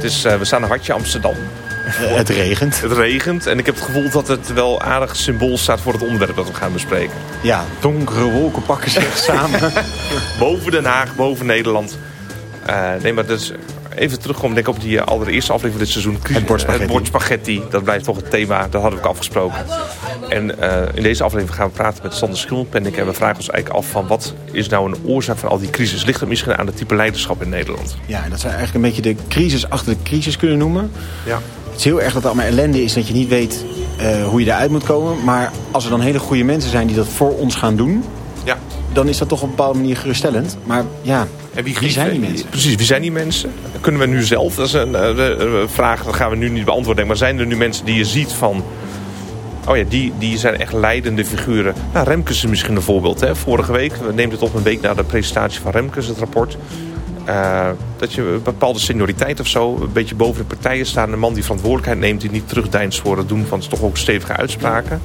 Het is, we staan in Hartje Amsterdam. het regent. Het regent en ik heb het gevoel dat het wel aardig symbool staat voor het onderwerp dat we gaan bespreken. Ja, donkere wolken pakken zich samen. boven Den Haag, boven Nederland. nee, maar dat is even terugkomen denk ik, op die eh, allereerste aflevering van dit seizoen. Het bord spaghetti. Het bord spaghetti, dat blijft toch het thema. Dat hadden we ook afgesproken. En uh, in deze aflevering gaan we praten met Sander Schimmelpenninck. En we vragen ons eigenlijk af van wat is nou een oorzaak van al die crisis? Ligt het misschien aan het type leiderschap in Nederland? Ja, dat zou eigenlijk een beetje de crisis achter de crisis kunnen noemen. Ja. Het is heel erg dat het allemaal ellende is dat je niet weet uh, hoe je eruit moet komen. Maar als er dan hele goede mensen zijn die dat voor ons gaan doen... Ja. dan is dat toch op een bepaalde manier geruststellend. Maar ja, en wie, wie zijn die mensen? Precies, wie zijn die mensen? Kunnen we nu zelf, dat is een uh, vraag, dat gaan we nu niet beantwoorden. Maar zijn er nu mensen die je ziet van... Oh ja, die, die zijn echt leidende figuren. Nou, Remkes is misschien een voorbeeld. Hè? Vorige week, we nemen het op een week na de presentatie van Remkes, het rapport. Uh, dat je een bepaalde senioriteit of zo, een beetje boven de partijen staan. Een man die verantwoordelijkheid neemt, die niet terugdeinst voor het doen van toch ook stevige uitspraken.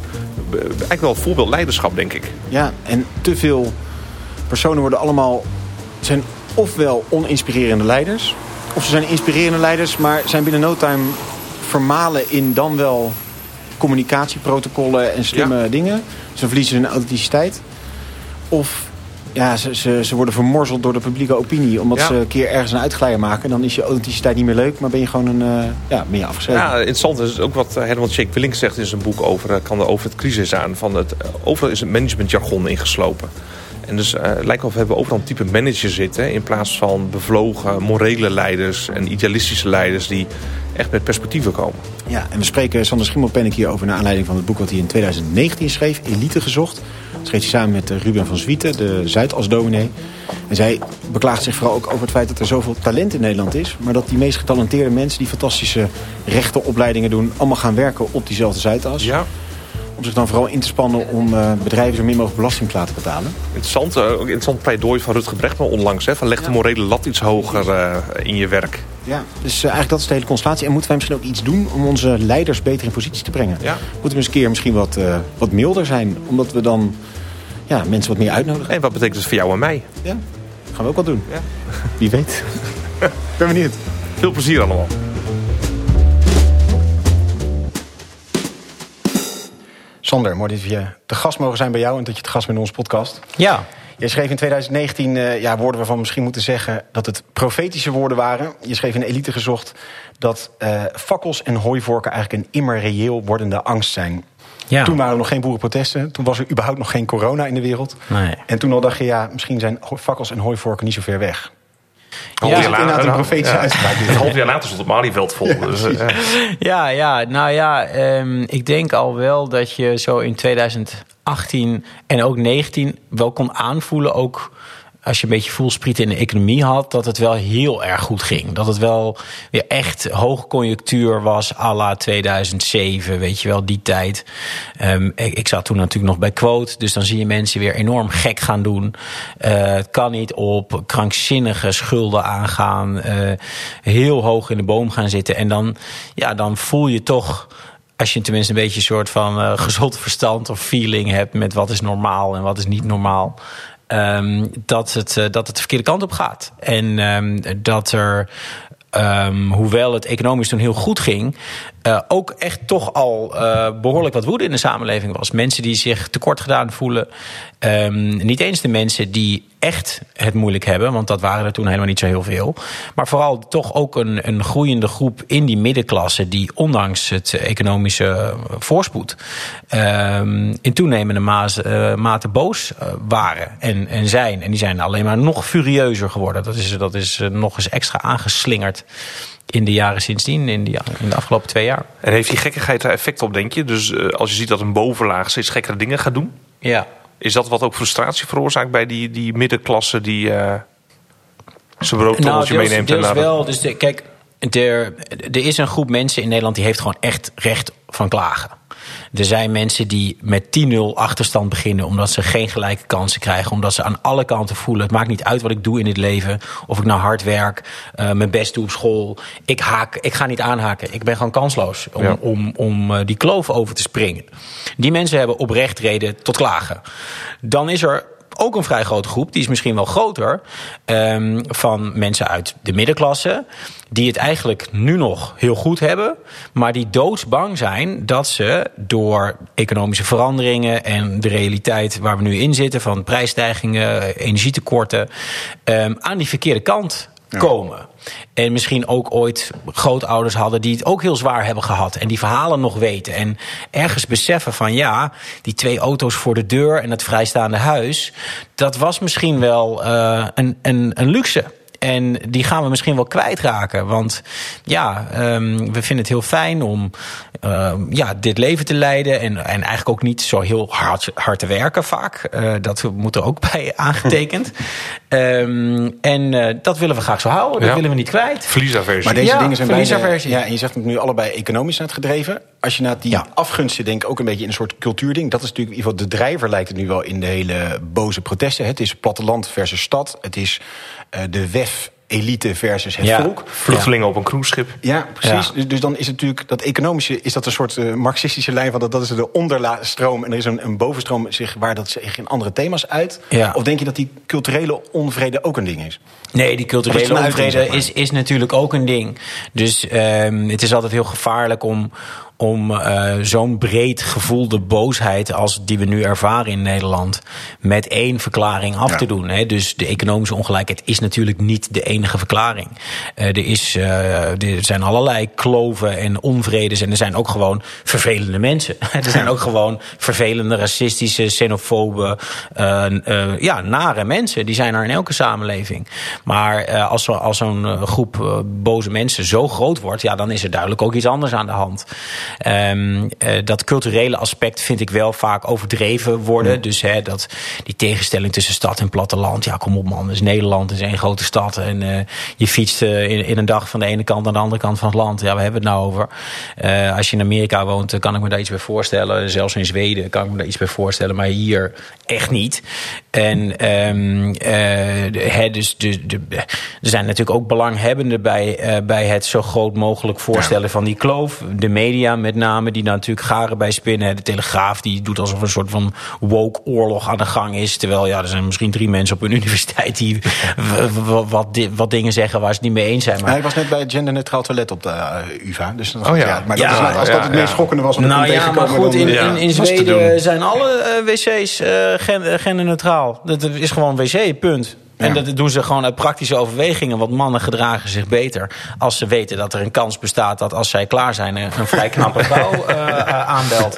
Eigenlijk wel een voorbeeld leiderschap, denk ik. Ja, en te veel personen worden allemaal zijn ofwel oninspirerende leiders... of ze zijn inspirerende leiders, maar zijn binnen no time vermalen in dan wel communicatieprotocollen en slimme dingen. Ze verliezen hun authenticiteit. Of ja, ze, ze, ze, worden vermorzeld door de publieke opinie. Omdat ze een keer ergens een uitglijer maken. Dan is je authenticiteit niet meer leuk. Maar ben je gewoon een, uh, ja, ben je afgeschreven. Ja, interessant is ook wat Herman Shake Willink zegt in zijn boek over, eh, kan er over het crisis aan. Van het, eh, overal is het managementjargon ingeslopen. En dus uh, lijkt wel of we hebben overal een type manager zitten... in plaats van bevlogen, morele leiders en idealistische leiders... die echt met perspectieven komen. Ja, en we spreken Sander Schimmelpennik hier over... naar aanleiding van het boek wat hij in 2019 schreef, Elite gezocht. Dat schreef hij samen met eh, Ruben van Zwieten, de Zuidas-dominee. En zij beklaagt zich vooral ook over het feit dat er zoveel talent in Nederland is... maar dat die meest getalenteerde mensen die fantastische rechtenopleidingen doen... allemaal gaan werken op diezelfde Zuidas. Ja om zich dan vooral in te spannen om uh, bedrijven zo min mogelijk belasting te laten betalen. Interessant, uh, interessant pleidooi van Rutger Brechtman onlangs. Hè, van leg de morele lat iets hoger uh, in je werk. Ja, dus eigenlijk dat is de hele constellatie. En moeten wij misschien ook iets doen om onze leiders beter in positie te brengen? Ja. Moeten we eens een keer misschien wat, wat milder zijn? Omdat we dan ja, mensen wat meer uitnodigen. En wat betekent dat voor jou en mij? Ja, gaan we ook wat doen. Ja. Wie weet. ben benieuwd. Veel plezier allemaal. Sander, mooi dat je te gast mogen zijn bij jou... en dat je te gast bent in onze podcast. Ja. Je schreef in 2019 uh, ja, woorden waarvan we misschien moeten zeggen... dat het profetische woorden waren. Je schreef in Elite gezocht dat uh, fakkels en hooivorken... eigenlijk een immer reëel wordende angst zijn. Ja. Toen waren er nog geen boerenprotesten. Toen was er überhaupt nog geen corona in de wereld. Nee. En toen al dacht je, ja, misschien zijn fakkels en hooivorken niet zo ver weg. Half Ja, jaar inderdaad een later, profetische ja. uitspraak. Een half jaar later stond het Malieveld vol. dus, eh, Ja, ja, nou ja, ehm, ik denk al wel dat je zo in 2018 en ook 19 wel kon aanvoelen, ook als je een beetje voelspriet in de economie had, dat het wel heel erg goed ging. Dat het wel weer echt hoogconjunctuur was à la 2007, weet je wel, die tijd. Ehm, ik, zat toen natuurlijk nog bij Quote, dus dan zie je mensen weer enorm gek gaan doen. Eh, het kan niet op, krankzinnige schulden aangaan, eh, heel hoog in de boom gaan zitten. En dan, ja, dan voel je toch als je tenminste een beetje een soort van uh, gezond verstand of feeling hebt met wat is normaal en wat is niet normaal. Um, dat, het, uh, dat het de verkeerde kant op gaat. En um, dat er, um, hoewel het economisch toen heel goed ging, uh, ook echt toch al uh, behoorlijk wat woede in de samenleving was. Mensen die zich tekort gedaan voelen. niet eens de mensen die echt het moeilijk hebben, want dat waren er toen helemaal niet zo heel veel. Maar vooral toch ook een, een groeiende groep in die middenklasse die ondanks het economische voorspoed in toenemende maas, uh, mate boos uh, waren en, en zijn. En die zijn alleen maar nog furieuzer geworden. Dat is, dat is nog eens extra aangeslingerd in de jaren sindsdien, in, die, in de afgelopen twee jaar. En heeft die gekkigheid er effect op, denk je? Dus uh, als je ziet dat een bovenlaag steeds gekkere dingen gaat doen? Ja. Is dat wat ook frustratie veroorzaakt bij die, die middenklasse die uh, zijn broodtrommeltje nou, deels, meeneemt? Deels en naar wel. Dus de, kijk, er, er is een groep mensen in Nederland die heeft gewoon echt recht van klagen. Er zijn mensen die met 10-0 achterstand beginnen omdat ze geen gelijke kansen krijgen. Omdat ze aan alle kanten voelen, het maakt niet uit wat ik doe in dit leven. Of ik nou hard werk, uh, mijn best doe op school. Ik, haak, ik ga niet aanhaken. Ik ben gewoon kansloos om, Ja. om, om uh, die kloof over te springen. Die mensen hebben oprecht reden tot klagen. Dan is er ook een vrij grote groep, die is misschien wel groter, ehm, van mensen uit de middenklasse. Die het eigenlijk nu nog heel goed hebben, maar die doodsbang zijn dat ze door economische veranderingen en de realiteit waar we nu in zitten, van prijsstijgingen, energietekorten, ehm, aan die verkeerde kant komen. En misschien ook ooit grootouders hadden die het ook heel zwaar hebben gehad. En die verhalen nog weten. En ergens beseffen van ja, die twee auto's voor de deur en het vrijstaande huis. Dat was misschien wel uh, een, een, een luxe. En die gaan we misschien wel kwijtraken. Want ja, um, we vinden het heel fijn om uh, ja, dit leven te leiden. En, en eigenlijk ook niet zo heel hard, hard te werken vaak. Uh, dat moet er ook bij aangetekend. um, en uh, dat willen we graag zo houden. Dat ja. willen we niet kwijt. Verliesaversie. Maar deze Ja, dingen zijn. Ja, en je zegt het nu allebei economisch aan het gedreven. Als je naar die Ja. afgunsten denkt, ook een beetje in een soort cultuurding. Dat is natuurlijk in ieder geval de drijver lijkt het nu wel in de hele boze protesten. Het is platteland versus stad. Het is eh, de WEF elite versus het Ja. volk. Vluchtelingen op een cruiseschip. Ja, precies. Ja. Dus, dus dan is het natuurlijk dat economische, is dat een soort eh, marxistische lijn van dat, dat is de onderstroom en er is een, een bovenstroom zich, waar dat zich in andere thema's uit. Ja. Of denk je dat die culturele onvrede ook een ding is? Nee, die culturele onvrede is, is natuurlijk ook een ding. Dus um, het is altijd heel gevaarlijk om, om uh, zo'n breed gevoelde boosheid als die we nu ervaren in Nederland met één verklaring af Ja. te doen. Hè. Dus de economische ongelijkheid is natuurlijk niet de enige verklaring. Uh, er, is, uh, er zijn allerlei kloven en onvredes en er zijn ook gewoon vervelende mensen. er zijn ook gewoon vervelende, racistische, xenofobe, ja, nare mensen. Die zijn er in elke samenleving. Maar als, zo- als zo'n groep boze mensen zo groot wordt, ja, dan is er duidelijk ook iets anders aan de hand. Um, uh, dat culturele aspect vind ik wel vaak overdreven worden. Dus hè, dat die tegenstelling tussen stad en platteland. Ja, kom op man, dus Nederland is één grote stad. En uh, je fietst uh, in, in een dag van de ene kant naar de andere kant van het land. Ja, we hebben het nou over. Uh, als je in Amerika woont, kan ik me daar iets bij voorstellen. Zelfs in Zweden kan ik me daar iets bij voorstellen. Maar hier echt niet. En um, hè, dus, dus de, er zijn natuurlijk ook belanghebbenden bij, bij het zo groot mogelijk voorstellen ja. van die kloof. De media met name, die daar natuurlijk garen bij spinnen. De Telegraaf die doet alsof een soort van woke oorlog aan de gang is. Terwijl ja, er zijn misschien drie mensen op een universiteit die wat, wat, wat dingen zeggen waar ze het niet mee eens zijn. Maar... Hij was net bij het genderneutraal toilet op de uh, UvA. Dus dat, Oh ja. ja, maar Ja, dat is, als dat het ja, meest schokkende was om Nou te ja, maar tegenkomen, goed, in, dan, in, Zweden doen. zijn alle uh, wc's uh, gen, genderneutraal. Dat is gewoon wc, punt. En Ja. dat doen ze gewoon uit praktische overwegingen. Want mannen gedragen zich beter als ze weten dat er een kans bestaat dat als zij klaar zijn een, een vrij knappe vrouw uh, aanbelt.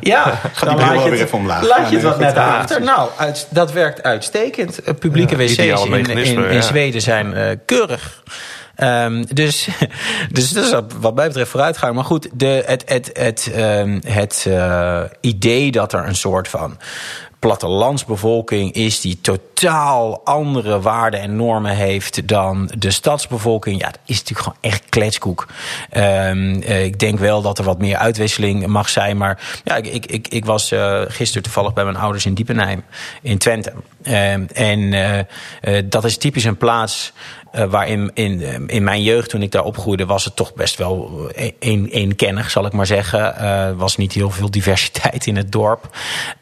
Ja, wel weer even omlaag. laat Ja, je het wat net achter. Nou, uit, dat werkt uitstekend. Uh, publieke wc's in, in. Zweden zijn uh, keurig. Um, dus, dus dat is wat mij betreft vooruitgang. Maar goed, de, het, het, het, um, het uh, idee dat er een soort van plattelandsbevolking is die totaal andere waarden en normen heeft dan de stadsbevolking. Ja, dat is natuurlijk gewoon echt kletskoek. Um, uh, ik denk wel dat er wat meer uitwisseling mag zijn. Maar ja, ik, ik, ik, was uh, gisteren toevallig bij mijn ouders in Diepenheim in Twente. Um, en uh, dat is typisch een plaats uh, waarin in, in mijn jeugd, toen ik daar opgroeide, was het toch best wel een, eenkennig, zal ik maar zeggen. Er uh, was niet heel veel diversiteit in het dorp.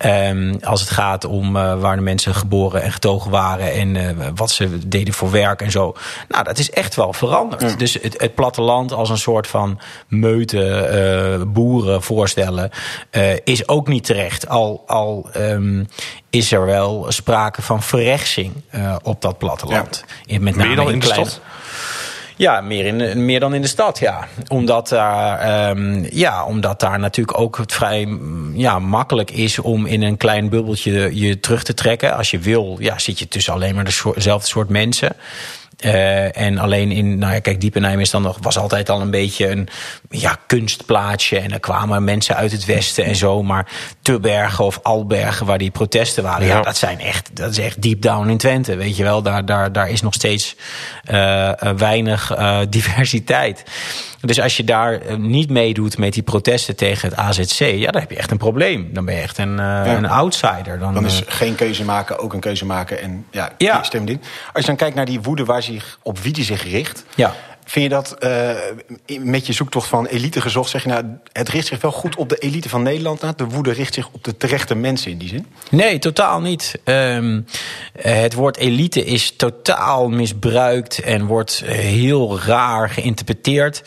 Um, als het gaat om uh, waar de mensen geboren en getogen waren en wat ze deden voor werk en zo. Nou, dat is echt wel veranderd. Ja. Dus het, het, platteland als een soort van meute boeren voorstellen is ook niet terecht. Al, al um, is er wel sprake van verrechtsing uh, op dat platteland. Ja. Met name Meer dan in, in de kleine... stad? Ja, meer, in, meer dan in de stad, ja. Omdat daar, um, ja, omdat daar natuurlijk ook het vrij ja, makkelijk is om in een klein bubbeltje je terug te trekken. Als je wil, ja, zit je tussen alleen maar dezelfde soort mensen. Uh, en alleen in, nou ja, kijk, Diepenheim is dan nog, was altijd al een beetje een ja, kunstplaatsje. En er kwamen mensen uit het westen en zo. Maar Tubbergen of Albergen, waar die protesten waren, ja. ja, dat zijn echt, dat is echt deep down in Twente. Weet je wel, daar, daar, daar is nog steeds uh, weinig uh, diversiteit. Dus als je daar niet meedoet met die protesten tegen het AZC, ja, dan heb je echt een probleem. Dan ben je echt een, uh, ja. een outsider. Dan, dan is geen keuze maken ook een keuze maken. En ja, ja. stem dit. Als je dan kijkt naar die woede waar zich, op wie die zich richt. Ja. Vind je dat uh, met je zoektocht van elite gezocht? Zeg je nou, het richt zich wel goed op de elite van Nederland. Nou, de woede richt zich op de terechte mensen in die zin? Nee, totaal niet. Um, het woord elite is totaal misbruikt en wordt heel raar geïnterpreteerd.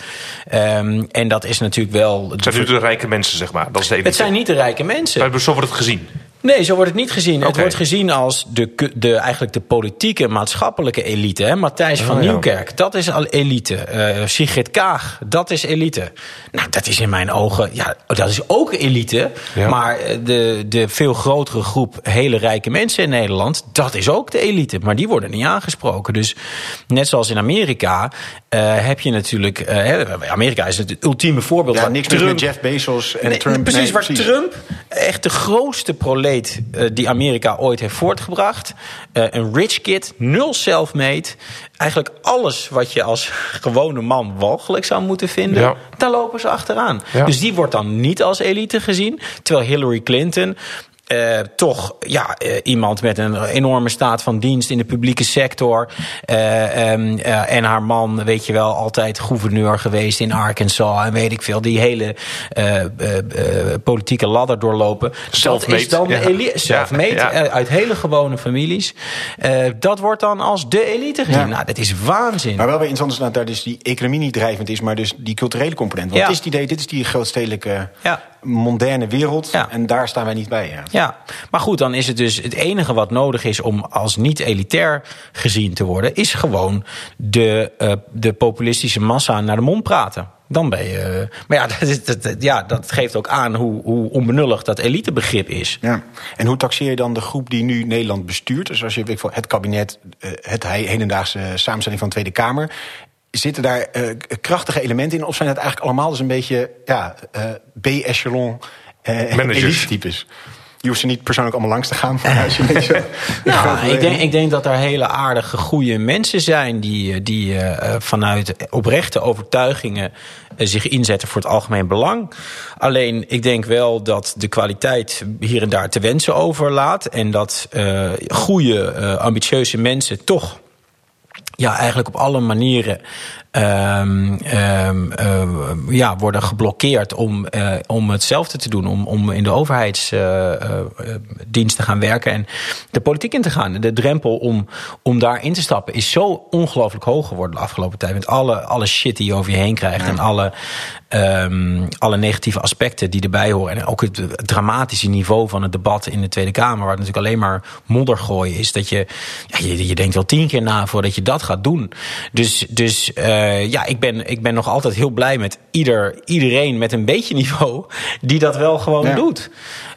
Um, en dat is natuurlijk wel. Het zijn nu de rijke mensen, zeg maar. Dat is de elite. Het zijn niet de rijke mensen. Maar zo wordt het gezien. Nee, zo wordt het niet gezien. Het wordt gezien als de, de, eigenlijk de politieke, maatschappelijke elite. Hè? Matthijs van oh, Nieuwkerk, dat is al elite. Uh, Sigrid Kaag, dat is elite. Nou, dat is in mijn ogen, ja, dat is ook elite. Maar eh, de, de veel grotere groep hele rijke mensen in Nederland, dat is ook de elite. Maar die worden niet aangesproken. Dus net zoals in Amerika uh, heb je natuurlijk... Amerika is het ultieme voorbeeld. Ja, niks Trump, met Jeff Bezos en Trump. Precies, nee, waar Trump echt de grootste proleet uh, die Amerika ooit heeft voortgebracht. Uh, een rich kid, nul self-made. Eigenlijk alles wat je als gewone man walgelijk zou moeten vinden, ja. daar lopen ze achteraan. Ja. Dus die wordt dan niet als elite gezien. Terwijl Hillary Clinton uh, toch ja, uh, iemand met een enorme staat van dienst in de publieke sector. Uh, um, en haar man, weet je wel, altijd gouverneur geweest in Arkansas. En weet ik veel, die hele politieke ladder doorlopen. Dat is dan de elite. Self-made, ja, ja. uit hele gewone families. dat wordt dan als de elite gezien. Nou, dat is waanzin. Maar wel weer interessant is dat daar dus die economie niet drijvend is, maar dus die culturele component. Want het is het idee, dit is die grootstedelijke moderne wereld. En daar staan wij niet bij. Ja. ja, maar goed, dan is het dus het enige wat nodig is om als niet elitair gezien te worden, is gewoon de, uh, de populistische massa naar de mond praten. Dan ben je. Maar ja, dat, dat, ja, dat geeft ook aan hoe, hoe onbenullig dat elitebegrip is. Ja. En hoe taxeer je dan de groep die nu Nederland bestuurt? Dus als je weet, het kabinet, eh, het hedendaagse samenstelling van de Tweede Kamer zitten daar uh, krachtige elementen in? Of zijn het eigenlijk allemaal dus een beetje ja, uh, B-echelon uh, elite-types? Je hoeft ze niet persoonlijk allemaal langs te gaan. als je beetje nou, ik, denk, ik denk dat er hele aardige, goede mensen zijn... die, die vanuit oprechte overtuigingen zich inzetten voor het algemeen belang. Alleen, ik denk wel dat de kwaliteit hier en daar te wensen overlaat... en dat goede, ambitieuze mensen toch ja, eigenlijk op alle manieren um, um, uh, ja, worden geblokkeerd om, uh, om hetzelfde te doen. Om, om in de overheidsdienst te gaan werken en de politiek in te gaan. De drempel om, om daar in te stappen is zo ongelooflijk hoog geworden de afgelopen tijd. Met alle, alle shit die je over je heen krijgt en alle, um, alle negatieve aspecten die erbij horen. En ook het dramatische niveau van het debat in de Tweede Kamer, waar het natuurlijk alleen maar modder gooien is. Dat je, ja, je, je denkt wel tien keer na voordat je dat gaat doen. Dus, dus uh, ja, ik ben, ik ben nog altijd heel blij met ieder, iedereen met een beetje niveau die dat wel gewoon ja. doet.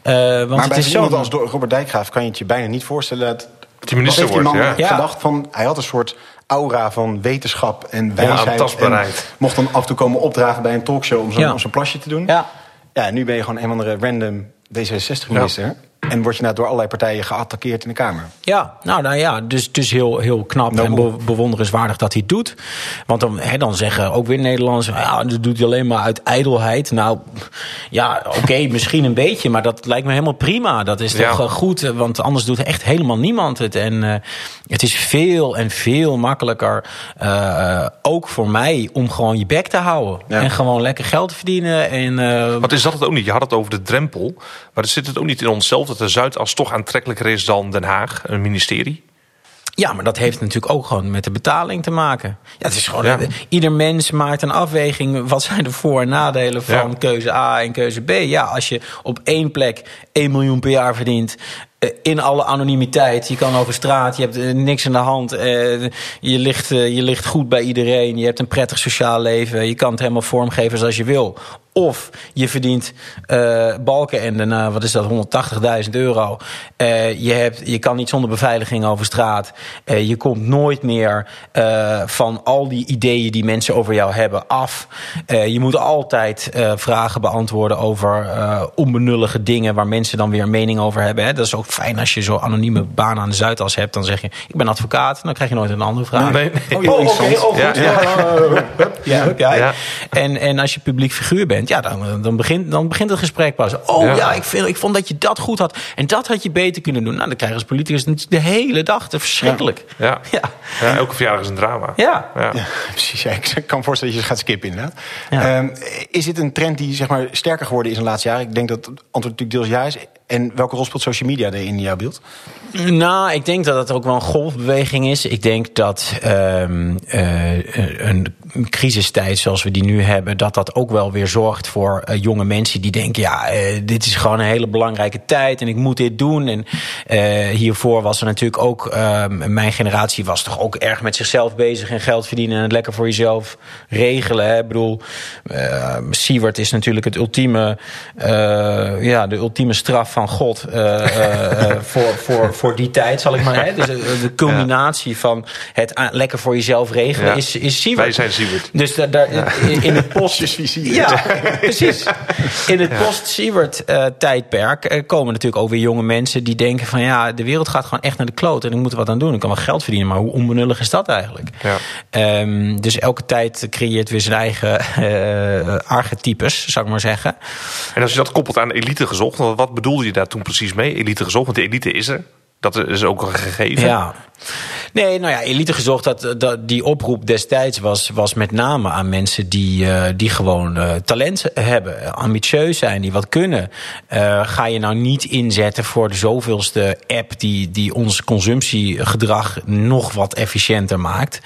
Uh, want maar het bij is zo als Robert Dijkgraaf kan je het je bijna niet voorstellen dat die minister wordt. Ja. gedacht van, hij had een soort aura van wetenschap en wijsheid. en mocht dan af en toe komen opdragen bij een talkshow om zo'n ja. plasje te doen. Ja. ja, nu ben je gewoon een of andere random D66-minister. Ja. En word je nou door allerlei partijen geattaqueerd in de Kamer. Ja, nou, nou ja, dus, dus heel, heel knap en be bewonderenswaardig dat hij het doet. Want dan, hè, dan zeggen ook weer Nederlanders... ja, dat doet hij alleen maar uit ijdelheid. Nou, ja, oké, okay, misschien een beetje... maar dat lijkt me helemaal prima. Dat is toch ja. goed, want anders doet echt helemaal niemand het. En uh, het is veel en veel makkelijker... Uh, ook voor mij om gewoon je bek te houden. Ja. En gewoon lekker geld te verdienen. En, uh, Wat is dat het ook niet? Je had het over de drempel. Maar zit het ook niet in onszelf dat de Zuidas toch aantrekkelijker is dan Den Haag, een ministerie? Ja, maar dat heeft natuurlijk ook gewoon met de betaling te maken. Ja, het is gewoon, ja. Ieder mens maakt een afweging. Wat zijn de voor- en nadelen van ja. keuze A en keuze B? Ja, als je op één plek 1 miljoen per jaar verdient in alle anonimiteit. Je kan over straat, je hebt niks aan de hand. je, ligt, je ligt goed bij iedereen. Je hebt een prettig sociaal leven. Je kan het helemaal vormgeven zoals je wil. Of je verdient uh, balken en daarna, wat is dat, 180.000 euro. Uh, je, hebt, je kan niet zonder beveiliging over straat. Uh, je komt nooit meer van al die ideeën die mensen over jou hebben af. je moet altijd vragen beantwoorden over onbenullige dingen waar mensen dan weer een mening over hebben. Hè. Dat is ook fijn als je zo'n anonieme baan aan de Zuidas hebt. Dan zeg je, ik ben advocaat. Dan krijg je nooit een andere vraag. Nee, nee. Oh, oké, okay, oh, goed. Ja. Ja. Ja, ja. En, en als je publiek figuur bent bent, ja, dan, dan, begint, dan begint het gesprek pas. Oh ja, Ja. ik, vind, ik vond dat je dat goed had. En dat had je beter kunnen doen. Nou, dan krijgen als politicus natuurlijk de hele dag. Dat is verschrikkelijk. Ja. Ja. Ja, elke verjaardag is een drama. Ja. Ja. Ja, precies. Ja, ik kan me voorstellen dat je gaat skippen inderdaad. Ja. Ehm, is dit een trend die zeg maar, sterker geworden is in de laatste jaren? Ik denk dat het antwoord natuurlijk deels ja is. En welke rol speelt social media in jouw beeld? Nou, ik denk dat het ook wel een golfbeweging is. Ik denk dat ehm, eh, een crisistijd zoals we die nu hebben, dat dat ook wel weer zorgt voor eh, jonge mensen die denken: ja, eh, dit is gewoon een hele belangrijke tijd en ik moet dit doen. En hiervoor was er natuurlijk ook, ehm, mijn generatie was toch ook erg met zichzelf bezig en geld verdienen en het lekker voor jezelf regelen. Hè? Ik bedoel, uh, Siewert is natuurlijk het ultieme, uh, ja, de ultieme straf van God uh, uh, voor, voor, voor die tijd, zal ik maar. Hè? Dus de culminatie van het lekker voor jezelf regelen Ja. is, is Siewert. Wij zijn Siewert. Dus daar, daar, in, in het post... ja, precies. In het post-Siewert-tijdperk uh, komen natuurlijk ook weer jonge mensen die denken van ja, de wereld gaat gewoon echt naar de kloot en ik moet er wat aan doen. Ik kan wel geld verdienen, maar hoe onbenullig is dat eigenlijk? Ja. Um, dus elke tijd creëert weer zijn eigen uh, archetypes, zou ik maar zeggen. En als je dat koppelt aan elite gezocht, wat bedoelde je daar toen precies mee? Elite gezocht, want de elite is er. Dat is ook een gegeven. Ja. Nee, nou ja, elite gezocht, dat, dat, die oproep destijds was, was met name aan mensen die, uh, die gewoon uh, talent hebben, ambitieus zijn, die wat kunnen. Uh, ga je nou niet inzetten voor de zoveelste app die, die ons consumptiegedrag nog wat efficiënter maakt.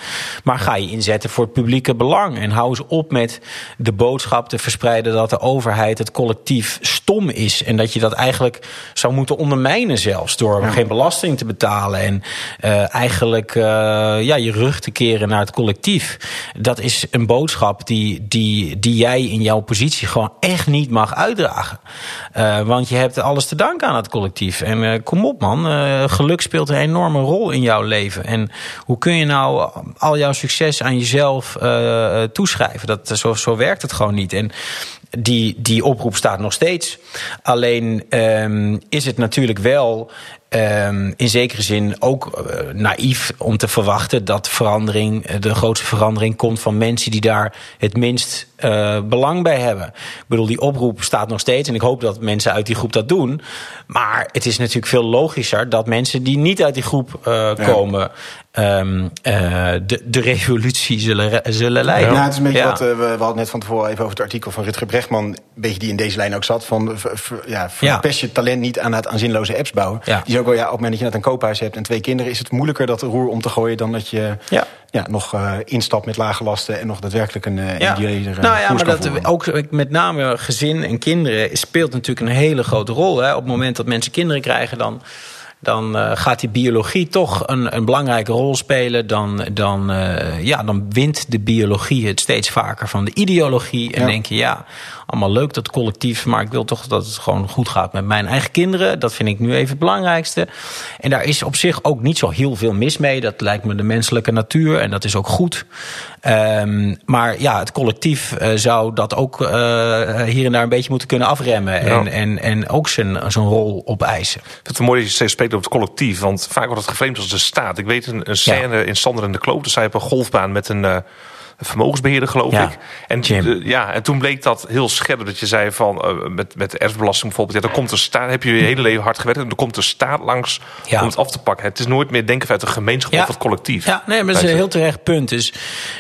Maar ga je inzetten voor het publieke belang. En hou eens op met de boodschap te verspreiden dat de overheid, het collectief, stom is. En dat je dat eigenlijk zou moeten ondermijnen zelfs door ja. geen belasting te betalen. En uh, eigenlijk uh, ja, je rug te keren naar het collectief. Dat is een boodschap die, die, die jij in jouw positie gewoon echt niet mag uitdragen. Uh, want je hebt alles te danken aan het collectief. En kom op man, geluk speelt een enorme rol in jouw leven. En hoe kun je nou al jouw succes aan jezelf toeschrijven? Dat, zo, zo werkt het gewoon niet. En die, die oproep staat nog steeds. Alleen um, is het natuurlijk wel um, in zekere zin ook uh, naïef om te verwachten dat verandering, de grootste verandering komt van mensen die daar het minst uh, belang bij hebben. Ik bedoel, die oproep staat nog steeds en ik hoop dat mensen uit die groep dat doen. Maar het is natuurlijk veel logischer dat mensen die niet uit die groep uh, ja. komen. Um, de, de revolutie zullen, zullen leiden. Ja, het is een beetje ja. wat we, we hadden net van tevoren even over het artikel van Rutger Brechtman, een beetje die in deze lijn ook zat van ja, verpest je talent niet aan het aan zinloze apps bouwen. Ja. Die is ook wel ja, op het moment dat je net een koophuis hebt en twee kinderen, is het moeilijker dat roer om te gooien dan dat je ja. Ja, nog uh, instapt met lage lasten en nog daadwerkelijk een uh, ja. ideale Nou ja, maar dat ook met name gezin en kinderen speelt natuurlijk een hele grote rol. Hè. Op het moment dat mensen kinderen krijgen, dan dan uh, gaat die biologie toch een, een belangrijke rol spelen. Dan, dan, uh, ja, dan wint de biologie het steeds vaker van de ideologie. En Ja. denk je, ja, allemaal leuk dat collectief... maar ik wil toch dat het gewoon goed gaat met mijn eigen kinderen. Dat vind ik nu even het belangrijkste. En daar is op zich ook niet zo heel veel mis mee. Dat lijkt me de menselijke natuur en dat is ook goed. Um, maar ja, het collectief uh, zou dat ook uh, hier en daar een beetje moeten kunnen afremmen. Ja. En, en, en ook zijn, zijn rol opeisen. Ik vind het mooi dat je spreekt over het collectief. Want vaak wordt het geframed als de staat. Ik weet een, een scène in Sander en de Kloot. Dus zij hebben een golfbaan met een... Uh, vermogensbeheerder, geloof Ja, ik. En, ja, en toen bleek dat heel scherp. Dat je zei van, uh, met, met de erfbelasting bijvoorbeeld... Ja, dan komt de staat, heb je je hele leven hard gewerkt... en dan komt de staat langs Ja. om het af te pakken. Het is nooit meer denken vanuit een gemeenschap Ja. of het collectief. Ja, nee, maar dat is een heel terecht punt. Dus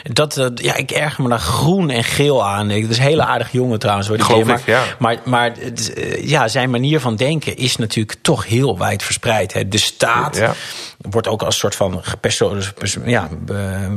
dat, eh, ja, ik erger me daar groen en geel aan. Dat is een hele aardig jongen trouwens. Hoor, die Geloof ik, ja. Maar, maar het, eh, ja, zijn manier van denken is natuurlijk toch heel wijd verspreid. Hè. De staat Ja. Wordt ook als soort van persoon, ja,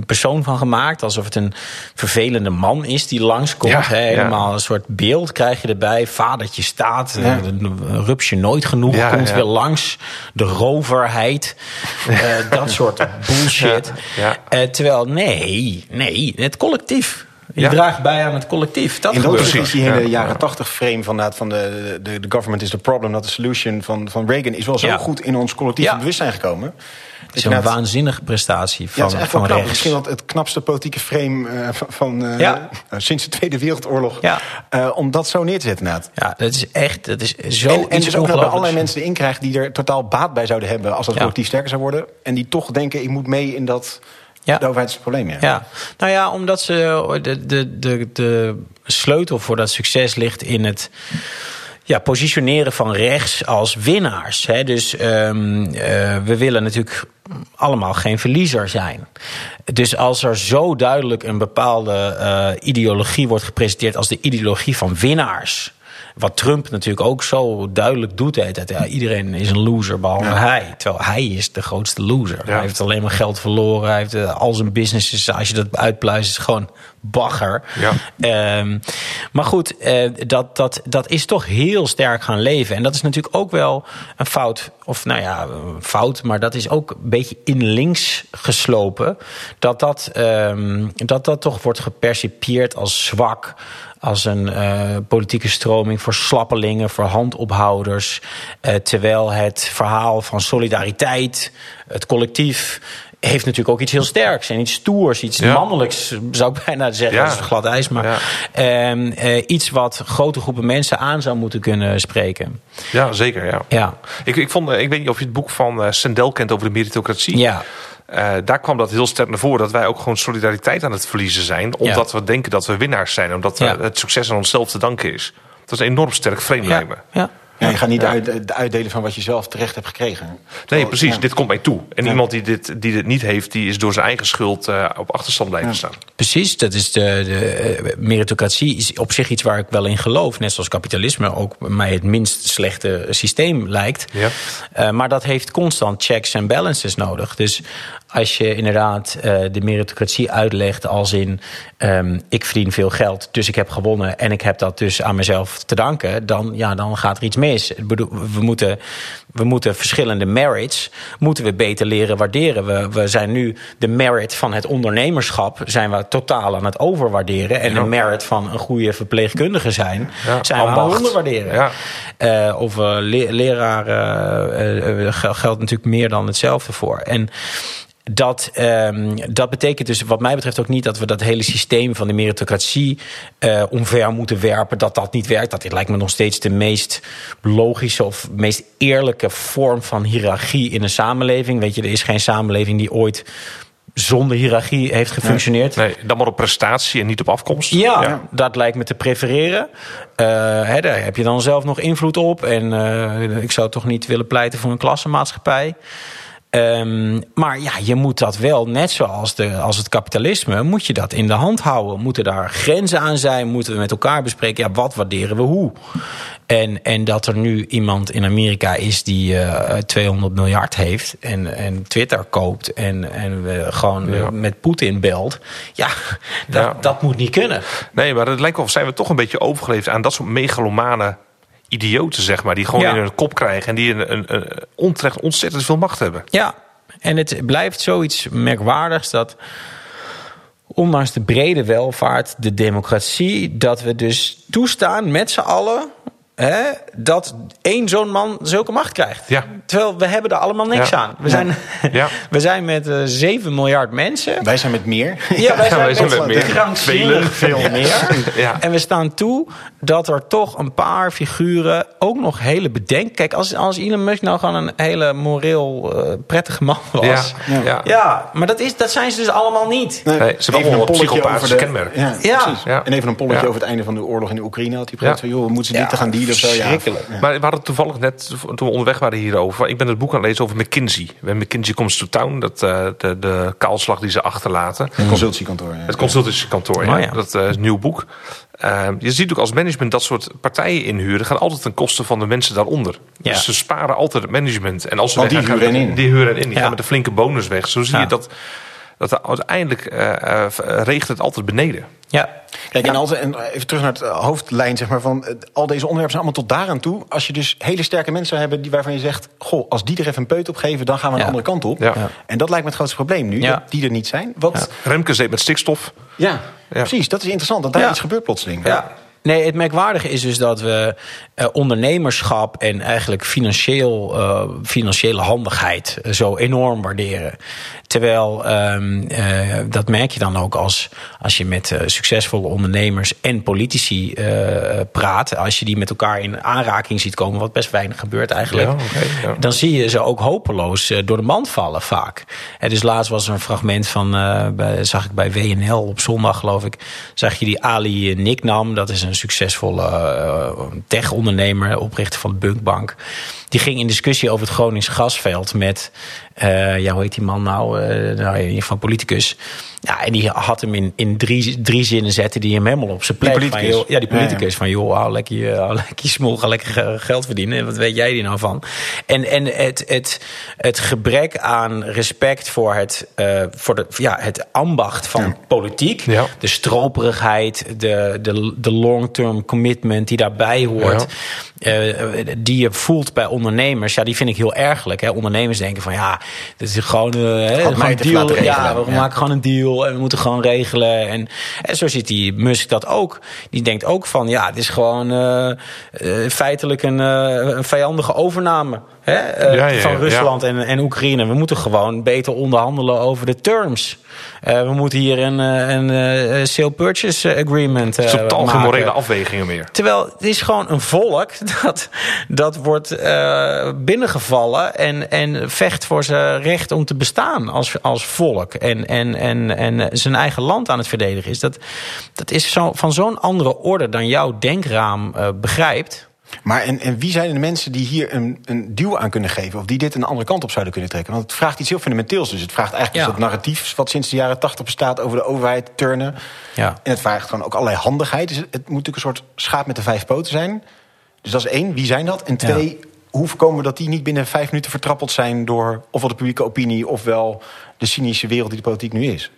persoon van gemaakt. Alsof het een vervelende man is die langskomt. Ja. Helemaal een soort beeld krijg je erbij. Vadertje staat, Ja. eh, een rupsje nooit genoeg, komt weer langs. De roverheid, eh, dat soort bullshit. Ja, Eh, terwijl, nee, nee, het collectief. Je Ja. draagt bij aan het collectief. Dat In dat opzicht is die Ja. hele jaren tachtig frame van, dat- van de, de, de government is the problem, not the solution van, van Reagan is wel zo Ja. goed in ons collectieve Ja. bewustzijn gekomen. Het Dus is een waanzinnige prestatie ja, van, het is echt wel van knap. rechts. Misschien wel het knapste politieke frame eh, van, eh, Ja. nou, sinds de Tweede Wereldoorlog. Ja. eh, om dat zo neer te zetten inderdaad. Ja, dat is echt, dat is zo en, en iets dus ook ongelooflijks. allerlei mensen erin krijgt die er totaal baat bij zouden hebben als dat Ja. collectief sterker zou worden. En die toch denken, ik moet mee in dat Ja. De overheid is het probleem, ja. Ja, nou ja, omdat ze de, de, de, de sleutel voor dat succes ligt in het ja, positioneren van rechts als winnaars. Hè. Dus um, uh, we willen natuurlijk allemaal geen verliezer zijn. Dus als er zo duidelijk een bepaalde uh, ideologie wordt gepresenteerd als de ideologie van winnaars wat Trump natuurlijk ook zo duidelijk doet. Dat, ja, iedereen is een loser, behalve ja. hij. Terwijl hij is de grootste loser. Ja. Hij heeft alleen maar geld verloren. Hij heeft uh, al zijn businesses, als je dat uitpluist, is gewoon bagger. Ja. Um, maar goed, uh, dat, dat, dat is toch heel sterk gaan leven. En dat is natuurlijk ook wel een fout. Of nou ja, een fout, maar dat is ook een beetje in links geslopen. Dat dat, um, dat, dat toch wordt gepercipieerd als zwak als een uh, politieke stroming voor slappelingen, voor handophouders. Uh, terwijl het verhaal van solidariteit, het collectief, heeft natuurlijk ook iets heel sterks en iets stoers, iets ja. mannelijks, zou ik bijna zeggen. Ja. Dat is glad ijs, maar ja. um, uh, iets wat grote groepen mensen aan zou moeten kunnen spreken. Ja, zeker. Ja. Ja. Ik, ik, vond, ik weet niet of je het boek van Sendel kent over de meritocratie. Ja. Uh, daar kwam dat heel sterk naar voren dat wij ook gewoon solidariteit aan het verliezen zijn. Omdat ja. we denken dat we winnaars zijn. Omdat ja. het succes aan onszelf te danken is. Dat is een enorm sterk frame ja. Ja. Ja, je gaat niet uit, uitdelen van wat je zelf terecht hebt gekregen. Nee, precies. Ja. Dit komt mij toe. En ja. iemand die dit, die dit niet heeft, die is door zijn eigen schuld uh, op achterstand blijven ja. staan. Precies. Dat is de, de meritocratie is op zich iets waar ik wel in geloof. Net zoals kapitalisme ook mij het minst slechte systeem lijkt. Ja. Uh, maar dat heeft constant checks en balances nodig. Dus als je inderdaad uh, de meritocratie uitlegt als in... Um, ik verdien veel geld, dus ik heb gewonnen... en ik heb dat dus aan mezelf te danken... dan, ja, dan gaat er iets mis. We moeten, we moeten verschillende merits moeten we beter leren waarderen. We, we zijn nu de merit van het ondernemerschap... zijn we totaal aan het overwaarderen. En ja. de merit van een goede verpleegkundige zijn... Ja, zijn we aan het onderwaarderen. Ja. Uh, of uh, le leraren geldt natuurlijk meer dan hetzelfde voor. En dat, um, dat betekent dus wat mij betreft ook niet dat we dat hele systeem van de meritocratie uh, omver moeten werpen. Dat dat niet werkt. Dat dit lijkt me nog steeds de meest logische of meest eerlijke vorm van hiërarchie in een samenleving. Weet je, er is geen samenleving die ooit zonder hiërarchie heeft gefunctioneerd. Nee, dan maar op prestatie en niet op afkomst. Ja, ja. dat lijkt me te prefereren. Uh, hè, daar heb je dan zelf nog invloed op. En uh, ik zou toch niet willen pleiten voor een klassenmaatschappij. Um, maar ja, je moet dat wel, net zoals de, als het kapitalisme, moet je dat in de hand houden. Moeten daar grenzen aan zijn? Moeten we met elkaar bespreken, ja, wat waarderen we hoe? En, en dat er nu iemand in Amerika is die uh, 200 miljard heeft en, en Twitter koopt en, en uh, gewoon ja. met Poetin belt. Ja dat, ja, dat moet niet kunnen. Nee, maar het lijkt wel of zijn we toch een beetje overgeleefd aan dat soort megalomane idioten, zeg maar, die gewoon ja. in hun kop krijgen en die een, een, een onterecht ontzettend veel macht hebben. Ja, en het blijft zoiets merkwaardigs dat ondanks de brede welvaart, de democratie, dat we dus toestaan met z'n allen Hè, dat één zo'n man zulke macht krijgt. Ja. Terwijl we hebben er allemaal niks ja. aan. We, ja. zijn, ja. we zijn met uh, 7 miljard mensen. Wij zijn met meer. Ja, wij zijn, wij zijn met, met meer. Krankzinnig veel meer. ja. En we staan toe dat er toch een paar figuren ook nog hele bedenk. Kijk, als, als Elon Musk nou gewoon een hele moreel uh, prettige man was. Ja, ja. ja. maar dat, is, dat zijn ze dus allemaal niet. Nee, nee ze hebben allemaal een psychopathische kenmerk. Ja, ja. En even een polletje over het einde van de oorlog in de Oekraïne had hij gezegd van, joh, we moeten ze niet te gaan dealen of zo. Ja, ja. Maar we hadden toevallig net, toen we onderweg waren hierover... ik ben het boek aan het lezen over McKinsey. When McKinsey Comes to Town, dat, uh, de, de kaalslag die ze achterlaten. Het consultiekantoor. Ja. Het consultiekantoor, ja. Oh, ja. Dat uh, is een nieuw boek. Uh, je ziet ook als management dat soort partijen inhuren... gaat altijd ten koste van de mensen daaronder. Ja. Dus ze sparen altijd het management. En als ze Want die weggaan, huren in. Die huren in. Die Ja. gaan met een flinke bonus weg. Zo zie Ja. je dat, dat uiteindelijk uh, regent het altijd beneden. Ja. Kijk, en, als, en even terug naar het uh, hoofdlijn, zeg maar, van uh, al deze onderwerpen zijn allemaal tot daaraan toe. Als je dus hele sterke mensen zou hebben die, waarvan je zegt, goh, als die er even een peut op geven, dan gaan we Ja. een andere kant op. Ja. En dat lijkt me het grootste probleem nu, Ja. dat die er niet zijn. Wat, Remke zit met stikstof. ja. precies, dat is interessant, dat daar Ja. iets gebeurt plotseling. Ja. Nee, het merkwaardige is dus dat we uh, ondernemerschap en eigenlijk financieel, uh, financiële handigheid zo enorm waarderen. Terwijl, um, uh, dat merk je dan ook als, als je met succesvolle ondernemers en politici praat. Als je die met elkaar in aanraking ziet komen, wat best weinig gebeurt eigenlijk. Ja, okay, ja. Dan zie je ze ook hopeloos door de mand vallen vaak. En dus laatst was er een fragment van, bij, zag ik bij WNL op zondag geloof ik, zag je die Ali Niknam. Dat is een succesvolle uh, tech-ondernemer, oprichter van de Bunkbank. Die ging in discussie over het Gronings gasveld met, uh, ja, hoe heet die man nou? Uh, nou in ieder geval politicus. Ja, en die had hem in, in drie, drie zinnen zetten die hem helemaal op zijn plek. Die politicus. Van, joh, ja, die politicus. Ja, ja. Van joh, hou lekker je, hou lekker je ga lekker geld verdienen. Wat weet jij die nou van? En, en het, het, het gebrek aan respect voor het, uh, voor de, ja, het ambacht van ja. politiek. De stroperigheid, de, de, de long-term commitment die daarbij hoort. Uh, die je voelt bij ondernemers, ja, die vind ik heel ergelijk. Hè. Ondernemers denken van ja, dit is gewoon, uh, gewoon een deal. Ja, we maken gewoon een deal en we moeten gewoon regelen. En, en zo ziet die Musk dat ook. Die denkt ook van ja, het is gewoon uh, feitelijk een, een vijandige overname. Hè, ja, ja, van Rusland en, en Oekraïne. We moeten gewoon beter onderhandelen over de terms. Uh, we moeten hier een, een, een sale purchase agreement uh, is totaal geen morele afwegingen meer. Terwijl het is gewoon een volk dat, dat wordt binnengevallen en, en vecht voor zijn recht om te bestaan als, als volk. En, en, en, en zijn eigen land aan het verdedigen is. Dat, dat is zo, van zo'n andere orde dan jouw denkraam begrijpt. Maar en, en wie zijn de mensen die hier een, een duw aan kunnen geven? Of die dit een andere kant op zouden kunnen trekken? Want het vraagt iets heel fundamenteels. Dus het vraagt eigenlijk ja. dat narratief wat sinds de jaren tachtig bestaat over de overheid turnen. Ja. En het vraagt gewoon ook allerlei handigheid. Dus het, het moet natuurlijk een soort schaap met de vijf poten zijn. Dus dat is één, wie zijn dat? En twee, ja. hoe voorkomen we dat die niet binnen vijf minuten vertrappeld zijn door ofwel de publieke opinie ofwel de cynische wereld die de politiek nu is?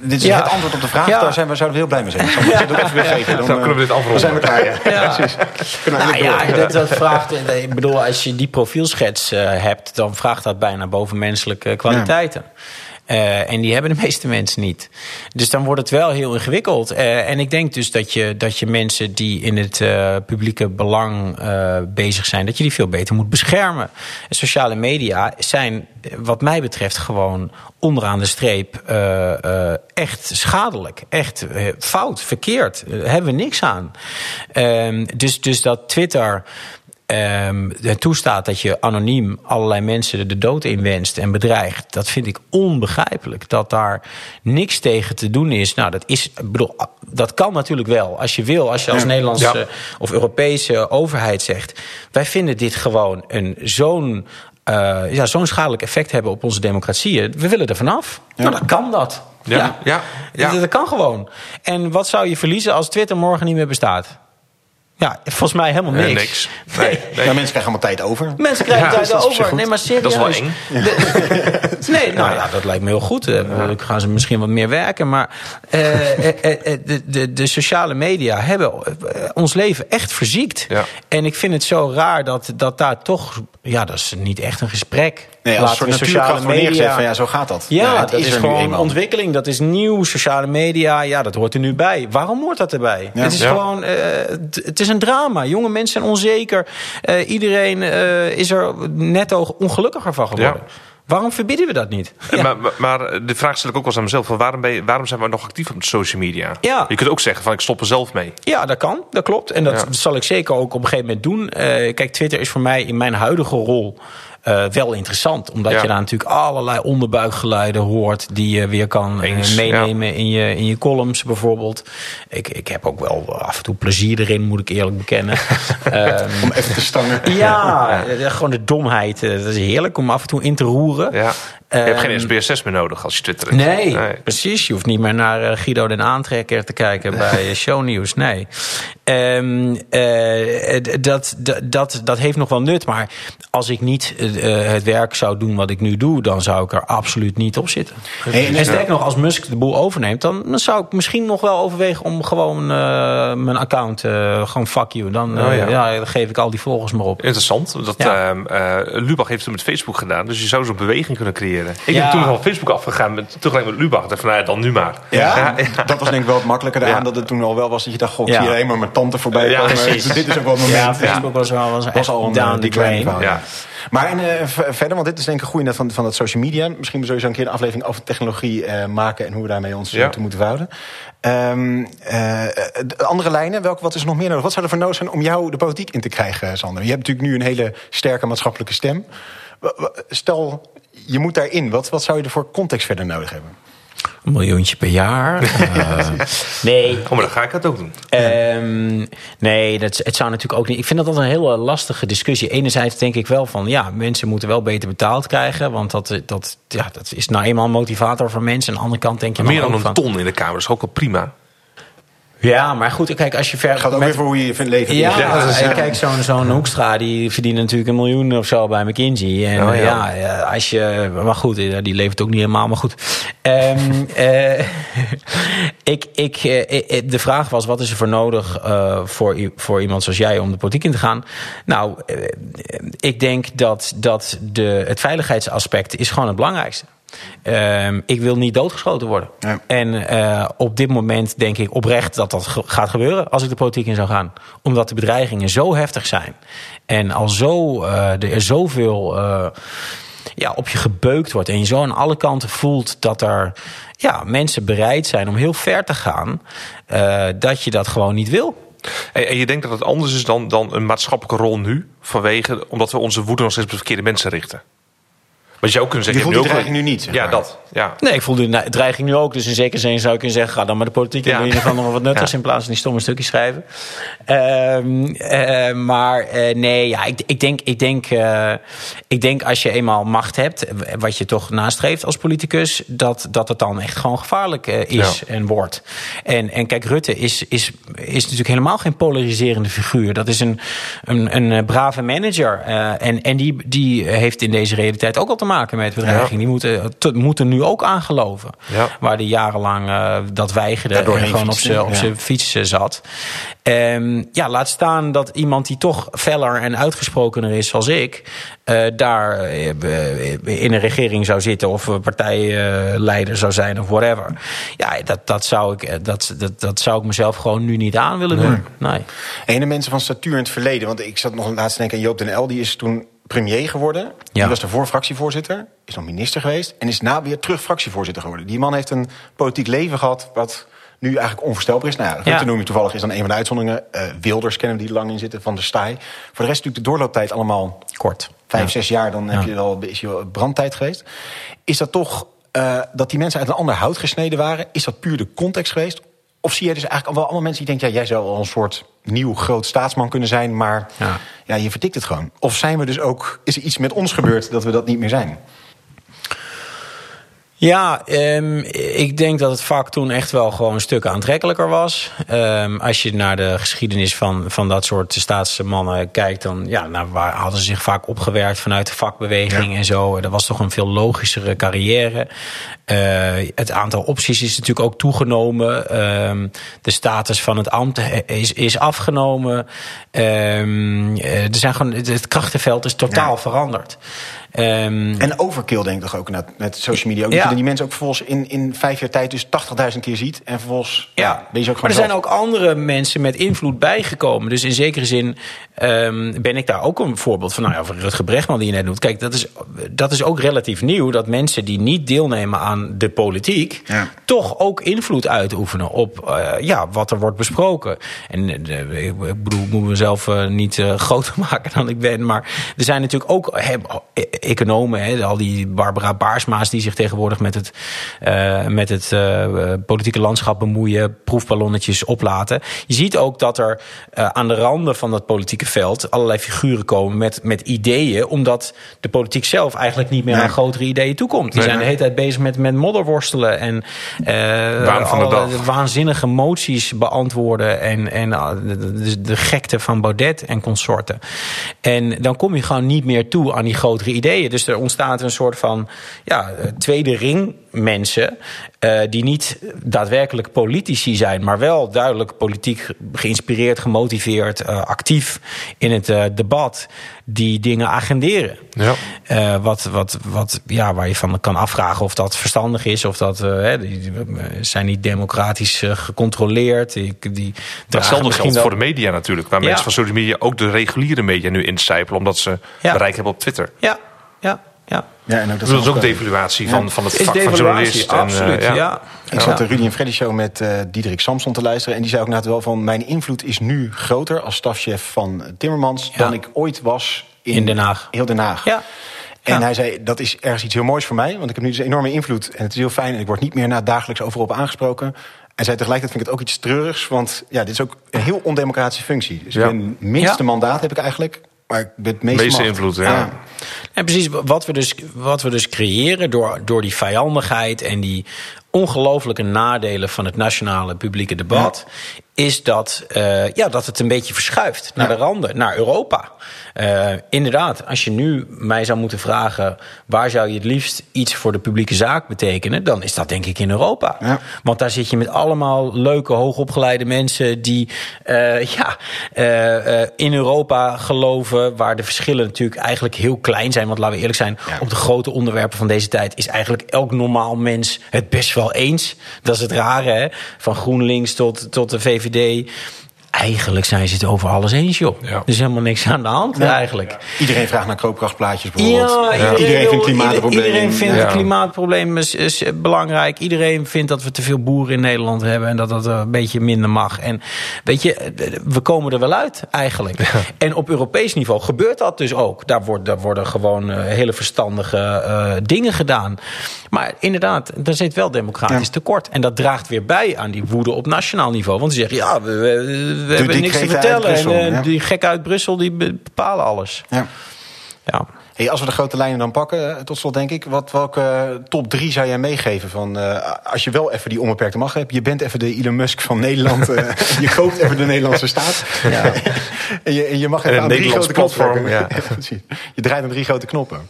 Dit is ja. het antwoord op de vraag. Ja. Daar zijn we, zouden we heel blij mee zijn. Ik zal het ook even weggeven. Dan, kunnen we dit afronden. Dan zijn we klaar. Ja. ja. Precies. Nou, ja, dat, dat vraagt, ik bedoel, als je die profielschets uh, hebt... dan vraagt dat bijna bovenmenselijke kwaliteiten. Uh, en die hebben de meeste mensen niet. Dus dan wordt het wel heel ingewikkeld. Uh, en ik denk dus dat je, dat je mensen die in het uh, publieke belang bezig zijn, dat je die veel beter moet beschermen. En sociale media zijn, wat mij betreft, gewoon onderaan de streep echt schadelijk. Echt fout, verkeerd. Daar hebben we niks aan. Ehm, dus, dus dat Twitter um, toestaat dat je anoniem allerlei mensen de dood inwenst en bedreigt, dat vind ik onbegrijpelijk. Dat daar niks tegen te doen is. Nou, dat is, bedoel, dat kan natuurlijk wel. Als je wil, als je als Nederlandse ja. of Europese overheid zegt, wij vinden dit gewoon een zo'n uh, ja, zo'n schadelijk effect hebben op onze democratieën. We willen er vanaf. Ja. Nou, dan kan dat. Ja, ja. ja, ja. Dat, dat kan gewoon. En wat zou je verliezen als Twitter morgen niet meer bestaat? Ja, volgens mij helemaal niks. Uh, niks. Nee, nee. Ja, mensen krijgen allemaal tijd over. Mensen krijgen ja, tijd over. Nee, maar serieus. Dat is wel eng. De, nee, nou ja, dat lijkt me heel goed. Dan ja. gaan ze misschien wat meer werken. Maar uh, de, de, de, sociale media hebben ons leven echt verziekt. Ja. En ik vind het zo raar dat, dat daar toch... Ja, dat is niet echt een gesprek. Nee, als een sociale media van ja, zo gaat dat. Ja, ja dat is, is gewoon ontwikkeling. Dat is nieuw. Sociale media, ja, dat hoort er nu bij. Waarom hoort dat erbij? Ja. Het is gewoon, uh, het is een drama. Jonge mensen zijn onzeker. Uh, iedereen uh, is er netto ongelukkiger van geworden. Ja. Waarom verbieden we dat niet? Ja. Maar, maar, maar, de vraag stel ik ook wel eens aan mezelf: van waarom, ben je, waarom zijn we nog actief op de social media? Ja. Je kunt ook zeggen: van ik stop er zelf mee. Ja, dat kan, dat klopt. En dat ja. zal ik zeker ook op een gegeven moment doen. Uh, kijk, Twitter is voor mij in mijn huidige rol. Uh, wel interessant. Omdat ja. je daar natuurlijk allerlei onderbuikgeluiden hoort... die je weer kan Eens, meenemen ja. in, je, in je columns bijvoorbeeld. Ik, ik heb ook wel af en toe plezier erin, moet ik eerlijk bekennen. um, om even te stangen. Ja, ja, gewoon de domheid. Dat is heerlijk om af en toe in te roeren. Ja. Je hebt geen SBS6 meer nodig als je twittert. Nee, nee, precies. Je hoeft niet meer naar Guido den Aantrekker te kijken bij Shownieuws. Nee. Um, uh, dat, dat, dat heeft nog wel nut. Maar als ik niet uh, het werk zou doen wat ik nu doe... dan zou ik er absoluut niet op zitten. Hey, en sterk nog, als Musk de boel overneemt... dan, dan zou ik misschien nog wel overwegen om gewoon uh, mijn account... gewoon fuck you. Dan, oh, ja. ja. dan geef ik al die volgers maar op. Interessant. Dat, ja. Lubach heeft het met Facebook gedaan. Dus je zou zo'n beweging kunnen creëren Ik Ja. ben toen van Facebook afgegaan, met, tegelijk met Lubach. Dacht van, nou ja, dan nu maar. Ja? dat was denk ik wel het makkelijker daaraan. Ja. Dat het toen al wel was dat je dacht, zie alleen maar mijn tante voorbij Ja, komen. precies. Dus dit is ook wel het moment. Ja, Facebook was wel was was echt al een down eh. Ja. Maar en, eh, verder, want dit is denk ik een goede net van, van dat social media. Misschien sowieso een keer een aflevering over technologie eh, maken... en hoe we daarmee ons Ja. toe moeten verhouden. Ehm, eh, de andere lijnen, welke, wat is er nog meer nodig? Wat zou er voor nodig zijn om jou de politiek in te krijgen, Sander? Je hebt natuurlijk nu een hele sterke maatschappelijke stem. Stel, je moet daarin. Wat, wat zou je er voor context verder nodig hebben? Een miljoentje per jaar. Eh, nee, Oh, maar dan ga ik het ook doen. Ehm, nee, dat, het zou natuurlijk ook niet. Ik vind dat altijd een hele lastige discussie. Enerzijds denk ik wel van ja, mensen moeten wel beter betaald krijgen. Want dat, dat, ja, dat is nou eenmaal een motivator voor mensen. Aan de andere kant denk je Meer dan een van, ton in de Kamer is ook al prima. Ja, maar goed, kijk, als je ver. Het gaat ook met- weer voor hoe je je vindt leven. Ja, Ja, is- en kijk, zo'n zo'n Hoekstra die verdient natuurlijk een miljoen of zo bij McKinsey. En Oh, ja. ja. ja, als je. Maar goed, eh, die levert ook niet helemaal, maar goed. Ehm, eh, ik, ik, eh, eh, de vraag was: wat is er voor nodig eh, voor, voor iemand zoals jij om de politiek in te gaan? Nou, eh, ik denk dat, dat de, het veiligheidsaspect is gewoon het belangrijkste. Ehm, ik wil niet doodgeschoten worden. Ja. En eh, op dit moment denk ik oprecht dat dat ge- gaat gebeuren als ik de politiek in zou gaan. Omdat de bedreigingen zo heftig zijn. En al zo, eh, er zoveel eh, ja, op je gebeukt wordt. En je zo aan alle kanten voelt dat er ja, mensen bereid zijn om heel ver te gaan. dat je dat gewoon niet wil. En, en je denkt dat het anders is dan, dan een maatschappelijke rol nu? Vanwege, omdat we onze woede nog steeds op de verkeerde mensen richten. Maar je zou ook kunnen Je zeggen... voelt die dreiging nu niet. zeg Ja, maar. dat. Ja. Nee, ik voel de dreiging nu ook. Dus in zekere zin zou ik kunnen zeggen... ga dan maar de politiek in. Ja. In ieder geval nog wat nuttigs Ja. in plaats van die stomme stukjes schrijven. Ehm, eh, maar eh, nee, ja, ik, ik, denk, ik, denk, eh, ik denk als je eenmaal macht hebt... wat je toch nastreeft als politicus... dat, dat het dan echt gewoon gevaarlijk is Ja. en wordt. En, en kijk, Rutte is, is, is natuurlijk helemaal geen polariserende figuur. Dat is een, een, een brave manager. Eh, en en die, die heeft in deze realiteit ook al te maken met bedreiging. Ja. Die moeten, te- moeten nu ook aangeloven. Ja. Waar die jarenlang eh, dat weigerde en gewoon op zijn op ja. zijn fiets eh, zat. Ehm, ja, laat staan dat iemand die toch feller en uitgesprokener is als ik... eh, daar eh, in een regering zou zitten of partijleider zou zijn of whatever. Ja, dat, dat, zou ik, eh, dat, dat, dat zou ik mezelf gewoon nu niet aan willen doen. Nee. Ene mensen van statuur in het verleden. Want ik zat nog laatst te denken aan Joop den L. Die is toen premier geworden. Die was daarvoor fractievoorzitter. Is nog minister geweest. En is na weer terug fractievoorzitter geworden. Die man heeft een politiek leven gehad... wat nu eigenlijk onvoorstelbaar is. Nou ja, Rutte Ja. noem je toevallig is dan een van de uitzonderingen. Eh, Wilders kennen we die er lang in zitten, van de Staaij. Voor de rest natuurlijk de doorlooptijd allemaal Kort. vijf, Ja. zes jaar. Dan heb je wel, is je brandtijd geweest. Is dat toch eh, dat die mensen uit een ander hout gesneden waren? Is dat puur de context geweest? Of zie je dus eigenlijk al wel allemaal mensen die denken... ja, jij zou wel een soort nieuw groot staatsman kunnen zijn... maar ja. Ja. je vertikt het gewoon. Of zijn we dus ook... is er iets met ons gebeurd dat we dat niet meer zijn? Ja, ehm, ik denk dat het vak toen echt wel gewoon een stuk aantrekkelijker was. Ehm, als je naar de geschiedenis van, van dat soort staatsmannen kijkt, dan ja, nou, waar hadden ze zich vaak opgewerkt vanuit de vakbeweging en zo. Dat was toch een veel logischere carrière. Eh, het aantal opties is natuurlijk ook toegenomen. Ehm, de status van het ambt is, is afgenomen. Eh, er zijn gewoon, het, het krachtenveld is totaal Ja. veranderd. Ehm, En overkill denk ik toch ook met, social media. Ook Dat Ja. je die mensen ook vervolgens in, in vijf jaar tijd... dus 80.000 keer ziet. En vervolgens Ja, ben je ook maar er zijn ook andere mensen met invloed bijgekomen. Dus in zekere zin ehm, ben ik daar ook een voorbeeld van. Nou ja, van Rutger Bregman die je net noemt. Kijk, dat is, dat is ook relatief nieuw. Dat mensen die niet deelnemen aan de politiek... Ja. toch ook invloed uitoefenen op eh, ja, wat er wordt besproken. En eh, ik bedoel, ik moet mezelf eh, niet groter maken dan ik ben. Maar er zijn natuurlijk ook economen. Hè, al die Barbara Baarsma's die zich tegenwoordig met het, eh, met het eh, politieke landschap bemoeien. Proefballonnetjes oplaten. Je ziet ook dat er eh, aan de randen van dat politieke veld... allerlei figuren komen met, met ideeën. Omdat de politiek zelf eigenlijk niet meer Nee. aan grotere ideeën toekomt. Die Nee, zijn de hele tijd bezig met, met modderworstelen. En Waan van de alle dag. waanzinnige moties beantwoorden. En, en de gekte van Baudet en consorten. En dan kom je gewoon niet meer toe aan die grotere ideeën. Dus er ontstaat een soort van ja, eh, tweede ring mensen uh, die niet daadwerkelijk politici zijn, maar wel duidelijk politiek geïnspireerd, gemotiveerd, uh, actief in het uh, debat, die dingen agenderen. Ja. wat, wat, wat, ja, waar je van kan afvragen of dat verstandig is, of dat hè, die, zijn niet democratisch gecontroleerd. Die, die Hetzelfde geldt voor de media natuurlijk, waar ja. mensen van social media ook de reguliere media nu incijpelen, omdat ze ja. bereik hebben op Twitter. Ja, ja. Ja. Ja, en ook dat, is ook, devaluatie van, van het vak van journalist. Absoluut, en, uh, ja. Ik zat de Rudy en Freddy show met uh, Diederik Samson te luisteren. En die zei ook net wel van... mijn invloed is nu groter als stafchef van Timmermans... dan ik ooit was in, in Den Haag. Heel Den Haag. Ja. En hij zei, dat is ergens iets heel moois voor mij. Want ik heb nu dus enorme invloed. En het is heel fijn. En ik word niet meer na dagelijks overal op aangesproken. En zei tegelijkertijd vind ik het ook iets treurigs. Want ja, dit is ook een heel ondemocratische functie. Dus ja. het minste mandaat heb ik eigenlijk. Ben het meeste, meeste invloed, ja. ja. En precies wat we dus, wat we dus creëren door, door die vijandigheid en die ongelooflijke nadelen van het nationale publieke debat, is dat, uh, ja, dat het een beetje verschuift naar de randen, naar Europa. Uh, inderdaad, als je nu mij zou moeten vragen waar zou je het liefst iets voor de publieke zaak betekenen, dan is dat denk ik in Europa. Ja. Want daar zit je met allemaal leuke, hoogopgeleide mensen die uh, ja, in Europa geloven, waar de verschillen natuurlijk eigenlijk heel klein zijn. Want laten we eerlijk zijn, op de grote onderwerpen van deze tijd is eigenlijk elk normaal mens het best wel eens. Dat is het rare, hè? Van GroenLinks tot, tot de VVD every day. Eigenlijk zijn ze het over alles eens, joh. Er is helemaal niks aan de hand eigenlijk. Iedereen vraagt naar koopkrachtplaatjes bijvoorbeeld. Ja, iedereen, vindt klimaatproblemen. Iedereen vindt het klimaatprobleem is, is, belangrijk. Iedereen vindt dat we te veel boeren in Nederland hebben... en dat dat een beetje minder mag. En weet je, we komen er wel uit eigenlijk. En op Europees niveau gebeurt dat dus ook. Daar, wordt, daar worden gewoon uh, hele verstandige uh, dingen gedaan. Maar inderdaad, er zit wel democratisch tekort. En dat draagt weer bij aan die woede op nationaal niveau. Want ze zeggen, ja, we, we, we hebben niks te vertellen. en uh, die gekken uit Brussel, die bepalen alles. Ja. ja. Hey, als we de grote lijnen dan pakken, eh, tot slot denk ik... Wat, welke top drie zou jij meegeven? Van, uh, als je wel even die onbeperkte macht hebt... je bent even de Elon Musk van Nederland... Uh, je koopt even de Nederlandse staat. Ja. en, je, en je mag even aan drie grote knoppen. Ja. je draait aan drie grote knoppen.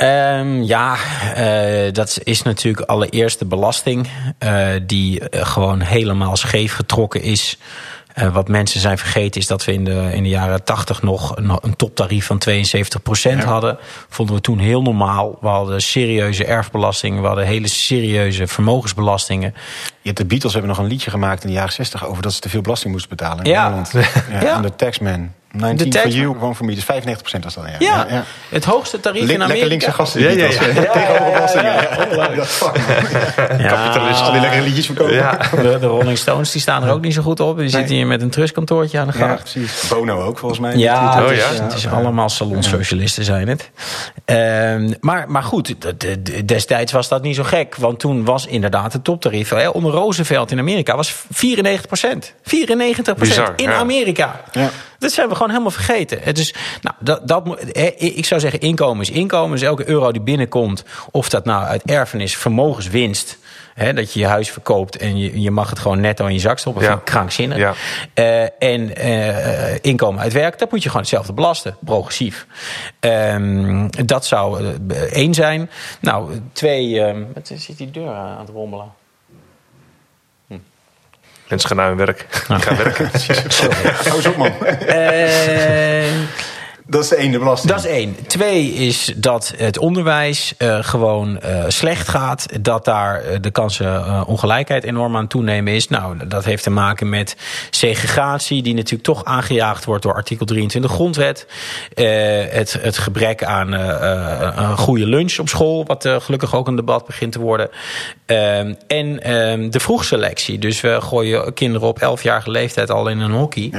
Um, ja, uh, dat is natuurlijk allereerst de belasting... Uh, die gewoon helemaal scheef getrokken is... Uh, wat mensen zijn vergeten is dat we in de, in de jaren 80 nog een, een toptarief van 72 ja. hadden. Vonden we toen heel normaal. We hadden serieuze erfbelastingen, we hadden hele serieuze vermogensbelastingen. Je hebt de Beatles hebben nog een liedje gemaakt in de jaren 60 over dat ze te veel belasting moesten betalen in ja. Nederland. Ja, ja. de Taxman. 19 for you, gewoon voor me. Dus 95 was dat. Ja. Ja, ja, het hoogste tarief in Amerika. Lekker linkse gasten. Ja, ja, ja. Tegenover belastingen. Dat fuck, Kapitalisten. Al die lekkere liedjes verkopen. Ja. De, de, Rolling Stones die staan er ook niet zo goed op. Die nee. zitten hier met een trustkantoortje aan de gang. Ja, precies. Bono ook, volgens mij. Ja, het is, het is allemaal salonsocialisten zijn het. Um, maar, maar goed, destijds was dat niet zo gek. Want toen was inderdaad het toptarief. Hè, onder Roosevelt in Amerika was 94 procent. 94 procent in Amerika. Ja. Dat zijn we gewoon helemaal vergeten. Het is, nou, dat, dat, ik zou zeggen, inkomen is inkomen. Dus elke euro die binnenkomt, of dat nou uit erfenis, vermogenswinst. Hè, dat je je huis verkoopt en je, je mag het gewoon netto in je zak stoppen. Ja. krankzinnig. Ja. Uh, en uh, inkomen uit werk, dat moet je gewoon hetzelfde belasten. Progressief. Um, dat zou uh, één zijn. Nou, twee... Um, wat zit die deur aan het rommelen? Mensen gaan naar hun werk. Die gaan werken. Hou eens op, man. Dat is de ene belasting. Dat is één. Twee is dat het onderwijs uh, gewoon uh, slecht gaat. Dat daar uh, de kansen ongelijkheid enorm aan toenemen is. Nou, dat heeft te maken met segregatie, die natuurlijk toch aangejaagd wordt door artikel 23 grondwet. het, het gebrek aan een goede lunch op school, wat gelukkig ook een debat begint te worden. En ehm, de vroegselectie. Dus we gooien kinderen op 11-jarige leeftijd al in een hockey.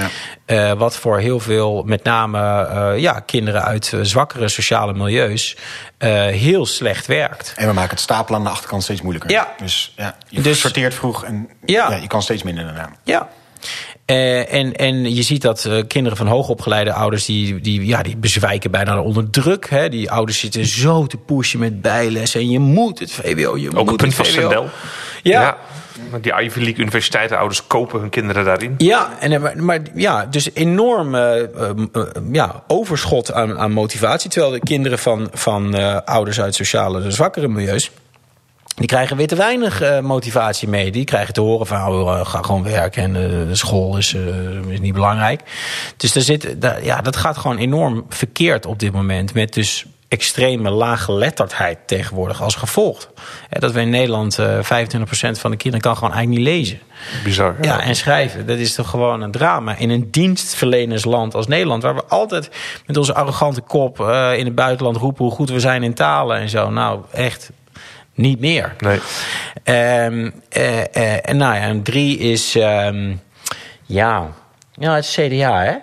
Ja. wat voor heel veel, met name ja, kinderen uit uh, zwakkere sociale milieus uh, heel slecht werkt. En we maken het stapelen aan de achterkant steeds moeilijker. Ja. Dus ja, je dus, sorteert vroeg en ja. ja. je kan steeds minder daarna. Ja. Uh, en, en je ziet dat uh, kinderen van hoogopgeleide ouders... die, die, ja, die bezwijken bijna onder druk. Hè. Die ouders zitten zo te pushen met bijlessen. En je moet het VWO, je Ook moet een punt van Sendel. ja. ja. Die Ivy League universiteiten, ouders kopen hun kinderen daarin. Ja, en, maar, maar ja, dus enorm uh, uh, ja, overschot aan, aan motivatie. Terwijl de kinderen van, van ouders uit sociale zwakkere milieus Die krijgen weer te weinig motivatie mee. Die krijgen te horen van, oh, ga gewoon werken en de school is, is niet belangrijk. Dus er zit, ja, dat gaat gewoon enorm verkeerd op dit moment. Met dus extreme laaggeletterdheid tegenwoordig als gevolg. Dat we in Nederland uh, 25% van de kinderen kan gewoon eigenlijk niet lezen. Bizar. Ja. en schrijven. Dat is toch gewoon een drama. In een dienstverlenersland als Nederland... waar we altijd met onze arrogante kop uh, in het buitenland roepen... hoe goed we zijn in talen en zo. Nou, echt niet meer. Nee. Um, uh, uh, en nou ja, en drie is... Um, ja, ja, het is CDA, hè?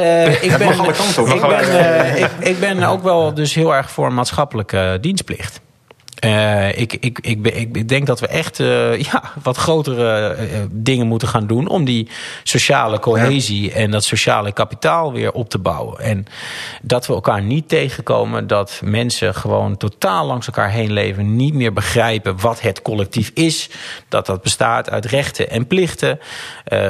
Uh, ik, ben, ik, ben, ik, ik, ben ook wel dus heel erg voor maatschappelijke dienstplicht. Uh, ik, ik, ik, ik, denk dat we echt uh, ja, wat grotere uh, dingen moeten gaan doen om die sociale cohesie en dat sociale kapitaal weer op te bouwen. En dat we elkaar niet tegenkomen, dat mensen gewoon totaal langs elkaar heen leven, niet meer begrijpen wat het collectief is. Dat dat bestaat uit rechten en plichten,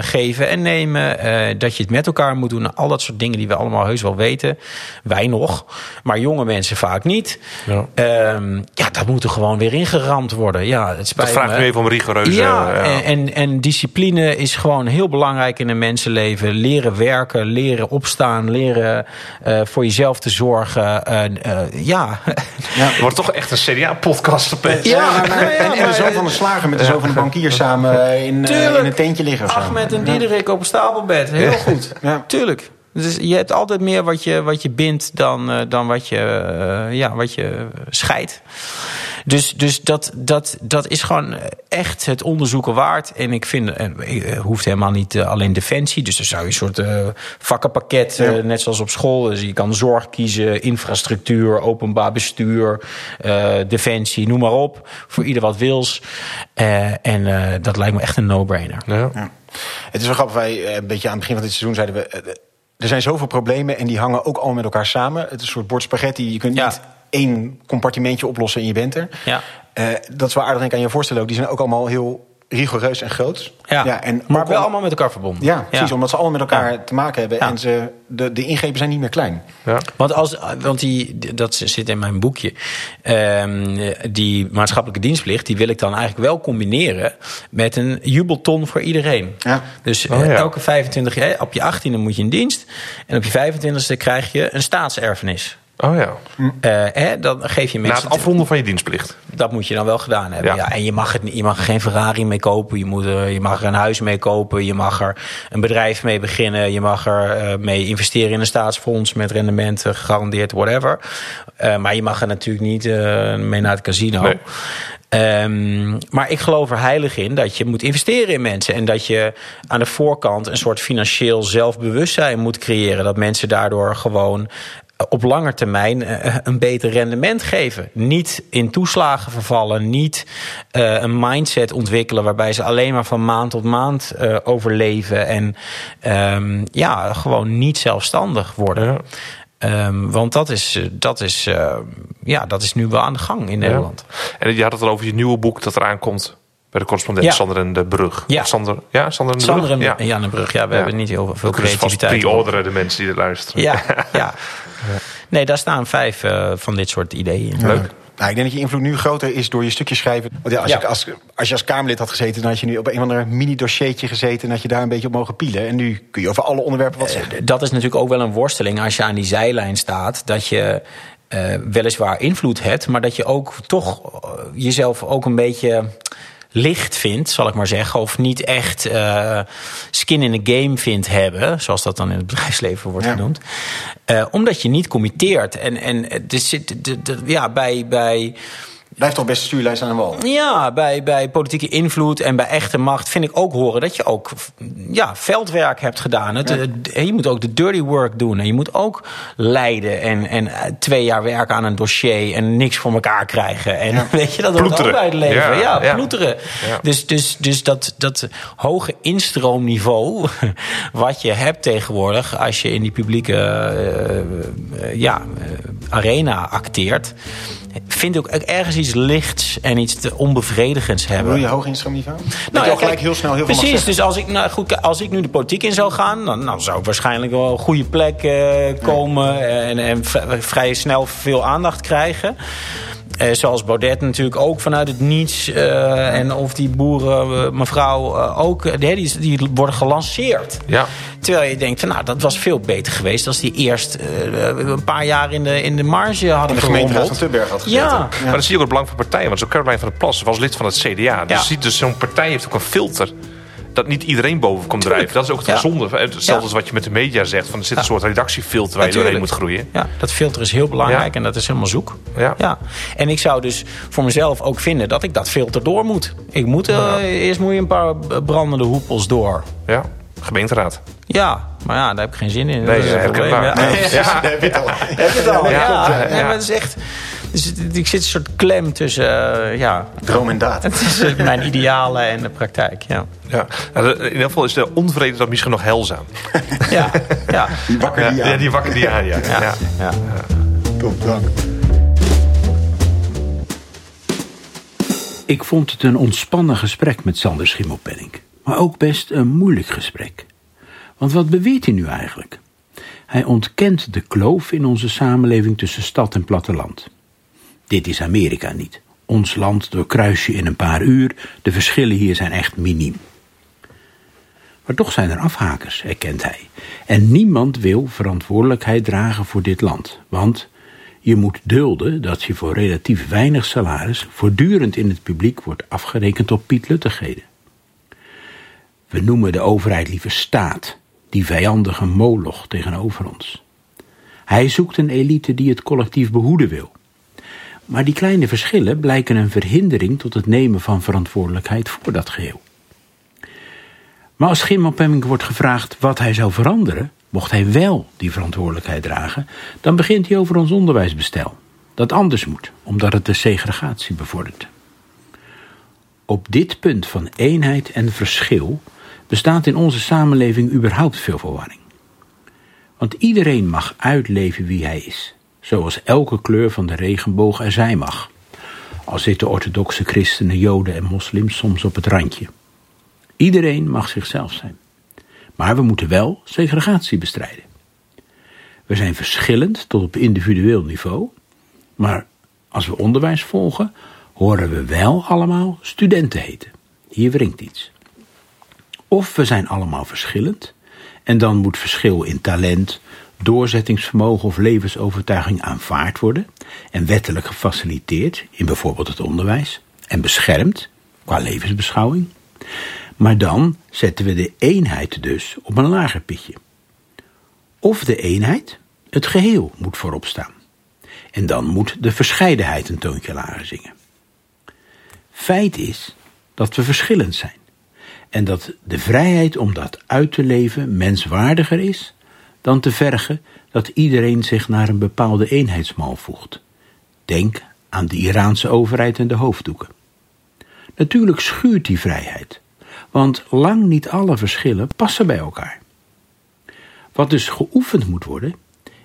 geven en nemen. dat je het met elkaar moet doen. Al dat soort dingen die we allemaal heus wel weten. Wij nog, maar jonge mensen vaak niet. Ja, uh, ja dat moet moeten gewoon weer ingeramd worden. Ja, het spijt dat vraagt me. nu even om rigoureuze... Ja, ja. En, en, en, discipline is gewoon heel belangrijk in een mensenleven. Leren werken, leren opstaan, leren uh, voor jezelf te zorgen. Uh, uh, ja. ja. Het wordt toch echt een CDA-podcast. Ja, ja, maar, maar, en, en de zoon van de slager met de zoon van de bankier samen in, in een tentje liggen. Of Ahmed en Diederik op een stapelbed. Heel goed. Ja. Tuurlijk. Dus je hebt altijd meer wat je, wat je bindt dan, uh, dan wat, je, uh, ja, wat je scheidt. Dus, dus dat, dat, dat is gewoon echt het onderzoeken waard. En ik vind, het hoeft helemaal niet uh, alleen defensie. Dus dan zou je een soort vakkenpakket, ja. net zoals op school. Dus je kan zorg kiezen, infrastructuur, openbaar bestuur, defensie, noem maar op. Voor ieder wat wils. en dat lijkt me echt een no-brainer. Ja. Ja. Het is wel grappig, wij een beetje aan het begin van dit seizoen zeiden we er zijn zoveel problemen en die hangen ook al met elkaar samen. Het is een soort bord spaghetti. Je kunt ja. niet één compartimentje oplossen en je bent er. Ja. Uh, dat is wel aardig denk ik aan je voorstellen ook. Die zijn ook allemaal heel rigoureus en groot. Ja, ja en maar wel al... allemaal met elkaar verbonden. Ja, precies. Ja. Omdat ze allemaal met elkaar ja. te maken hebben. En ze, de, de ingrepen zijn niet meer klein. Ja. Want, als, want die, dat zit in mijn boekje. Um, die maatschappelijke dienstplicht... die wil ik dan eigenlijk wel combineren... met een jubelton voor iedereen. Ja. Dus oh, elke 25 jaar... op je 18e moet je in dienst. En op je 25e krijg je een staatserfenis. Oh ja. Uh, hè, dan geef je mensen... Na het afronden van je dienstplicht. Dat moet je dan wel gedaan hebben. Ja. ja. en je mag, het, je mag er geen Ferrari mee kopen. Je, moet er, je mag er een huis mee kopen. Je mag er een bedrijf mee beginnen. Je mag er uh, mee investeren in een staatsfonds met rendementen gegarandeerd, whatever. Uh, maar je mag er natuurlijk niet mee naar het casino. Nee. Um, maar ik geloof er heilig in dat je moet investeren in mensen. En dat je aan de voorkant een soort financieel zelfbewustzijn moet creëren. Dat mensen daardoor gewoon op lange termijn een beter rendement geven. Niet in toeslagen vervallen, niet uh, een mindset ontwikkelen waarbij ze alleen maar van maand tot maand uh, overleven en um, ja, gewoon niet zelfstandig worden. Ja. Um, want dat is, dat, is, uh, ja, dat is nu wel aan de gang in Nederland. Ja. En je had het al over je nieuwe boek dat eraan komt. Bij de correspondent ja. Sander en de Brug. Ja, Sander, ja, Sander en de Sander Brug. En, ja. de Brug. Ja, we hebben niet heel veel creativiteit. Dus pre-orderen de mensen die er luisteren. Ja, ja. Nee, daar staan vijf uh, van dit soort ideeën in. Leuk. Nou, ik denk dat je invloed nu groter is door je stukje schrijven. Want ja, als, Ja. Je, als, als je als Kamerlid had gezeten, dan had je nu op een of ander mini-dossiertje gezeten... en had je daar een beetje op mogen pielen. En nu kun je over alle onderwerpen wat zeggen. Eh, dat is natuurlijk ook wel een worsteling als je aan die zijlijn staat. Dat je uh, weliswaar invloed hebt, maar dat je ook toch uh, jezelf ook een beetje licht vindt, zal ik maar zeggen. Of niet echt uh, skin in the game vindt hebben. Zoals dat dan in het bedrijfsleven wordt Ja. genoemd. Uh, omdat je niet committeert. En, en er zit, de, de, ja, bij... bij Blijft toch best stuurlijst aan de wal. ja, bij, bij politieke invloed en bij echte macht vind ik ook horen dat je ook ja, veldwerk hebt gedaan. Het, Ja. Je moet ook de dirty work doen. En je moet ook leiden en, en eh, twee jaar werken aan een dossier en niks voor elkaar krijgen. En weet je, dat hoort ook Ploeteren. bij het leven. Ja, ploeteren. Ja. Dus, dus, dus dat, dat hoge instroomniveau wat je hebt tegenwoordig als je in die publieke eh, eh, ja, arena acteert, vind ik ook ergens iets lichts en iets te onbevredigends hebben. Wil je hoog instroomniveau? Dat Nou, je al gelijk kijk, heel snel heel veel mag Precies, dus als ik, nou, goed, als ik nu de politiek in zou gaan... dan nou, zou ik waarschijnlijk wel een goede plek eh, komen... en, en v- vrij snel veel aandacht krijgen. Eh, zoals Baudet natuurlijk ook vanuit het niets. eh, en of die boeren, eh, mevrouw eh, ook, eh, die, die worden gelanceerd. Ja. Terwijl je denkt, van, nou, dat was veel beter geweest... als die eerst eh, een paar jaar in de, in de marge hadden In de gemeenteraad van. Tubberg had gezeten. Ja. Maar dan zie je ook het belang van partijen. Want zo Caroline van der Plas was lid van het CDA. Dus Ja. ziet dus zo'n partij heeft ook een filter. Dat niet iedereen boven komt drijven. Dat is ook het Ja. gezonde. Hetzelfde Ja. als wat je met de media zegt. Van er zit een Ja. soort redactiefilter waar je doorheen moet groeien. Ja, dat filter is heel belangrijk Ja. en dat is helemaal zoek. Ja. Ja. En ik zou dus voor mezelf ook vinden dat ik dat filter door moet. Ik moet, eh, Eerst moet je een paar brandende hoepels door. Ja. Gemeenteraad. Ja, maar ja, daar heb ik geen zin in. Nee, dat is het herkenbaar. probleem. Nee. Ja. Heb je het al? Heb je het al? Ja, Ja, klopt, ja. Nee, maar het is echt... Dus ik zit een soort klem tussen eh, ja, Droom en daad. tussen mijn idealen en de praktijk. Ja, Ja. In ieder geval is de onvrede dan misschien nog heilzaam. ja, ja. Wakker die ja, die wakker die aan. Ja. ja. Ja. ja. Top, dank. Ik vond het een ontspannen gesprek met Sander Schimmelpenninck. Maar ook best een moeilijk gesprek. Want wat beweert hij nu eigenlijk? Hij ontkent de kloof in onze samenleving tussen stad en platteland. Dit is Amerika niet. Ons land doorkruis je in een paar uur. De verschillen hier zijn echt miniem. Maar toch zijn er afhakers, erkent hij. En niemand wil verantwoordelijkheid dragen voor dit land. Want je moet dulden dat je voor relatief weinig salaris voortdurend in het publiek wordt afgerekend op pietluttigheden. We noemen de overheid liever staat, die vijandige moloch tegenover ons. Hij zoekt een elite die het collectief behoeden wil. Maar die kleine verschillen blijken een verhindering tot het nemen van verantwoordelijkheid voor dat geheel. Maar als Schimmelpenninck wordt gevraagd wat hij zou veranderen, mocht hij wel die verantwoordelijkheid dragen, dan begint hij over ons onderwijsbestel. Dat anders moet, omdat het de segregatie bevordert. Op dit punt van eenheid en verschil bestaat in onze samenleving überhaupt veel verwarring. Want iedereen mag uitleven wie hij is, zoals elke kleur van de regenboog er zijn mag. Al zitten orthodoxe christenen, joden en moslims soms op het randje. Iedereen mag zichzelf zijn. Maar we moeten wel segregatie bestrijden. We zijn verschillend tot op individueel niveau, maar als we onderwijs volgen, horen we wel allemaal studenten heten. Hier wringt iets. Of we zijn allemaal verschillend, en dan moet verschil in talent, doorzettingsvermogen of levensovertuiging aanvaard worden en wettelijk gefaciliteerd in bijvoorbeeld het onderwijs en beschermd qua levensbeschouwing. Maar dan zetten we de eenheid dus op een lager pitje. Of de eenheid, het geheel, moet voorop staan. En dan moet de verscheidenheid een toontje lager zingen. Feit is dat we verschillend zijn. En dat de vrijheid om dat uit te leven menswaardiger is dan te vergen dat iedereen zich naar een bepaalde eenheidsmal voegt. Denk aan de Iraanse overheid en de hoofddoeken. Natuurlijk schuurt die vrijheid, want lang niet alle verschillen passen bij elkaar. Wat dus geoefend moet worden,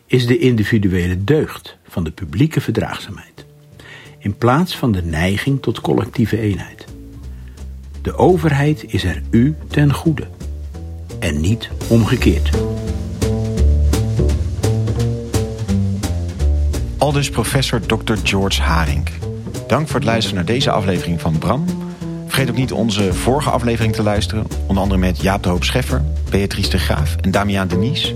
is de individuele deugd van de publieke verdraagzaamheid, in plaats van de neiging tot collectieve eenheid. De overheid is er u ten goede en niet omgekeerd. Aldus professor Dr. George Haring. Dank voor het luisteren naar deze aflevering van Bram. Vergeet ook niet onze vorige aflevering te luisteren. Onder andere met Jaap de Hoop Scheffer, Beatrice de Graaf en Damiaan Denies.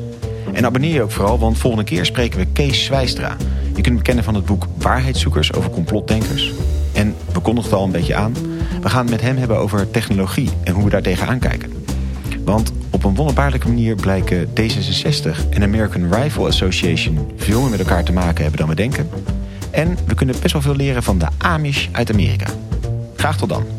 En abonneer je ook vooral, want volgende keer spreken we Kees Zwijstra. Je kunt hem kennen van het boek Waarheidszoekers over complotdenkers. En we kondigden het al een beetje aan. We gaan het met hem hebben over technologie en hoe we daar tegenaan kijken. Want op een wonderbaarlijke manier blijken D66 en American Rifle Association veel meer met elkaar te maken hebben dan we denken. En we kunnen best wel veel leren van de Amish uit Amerika. Graag tot dan.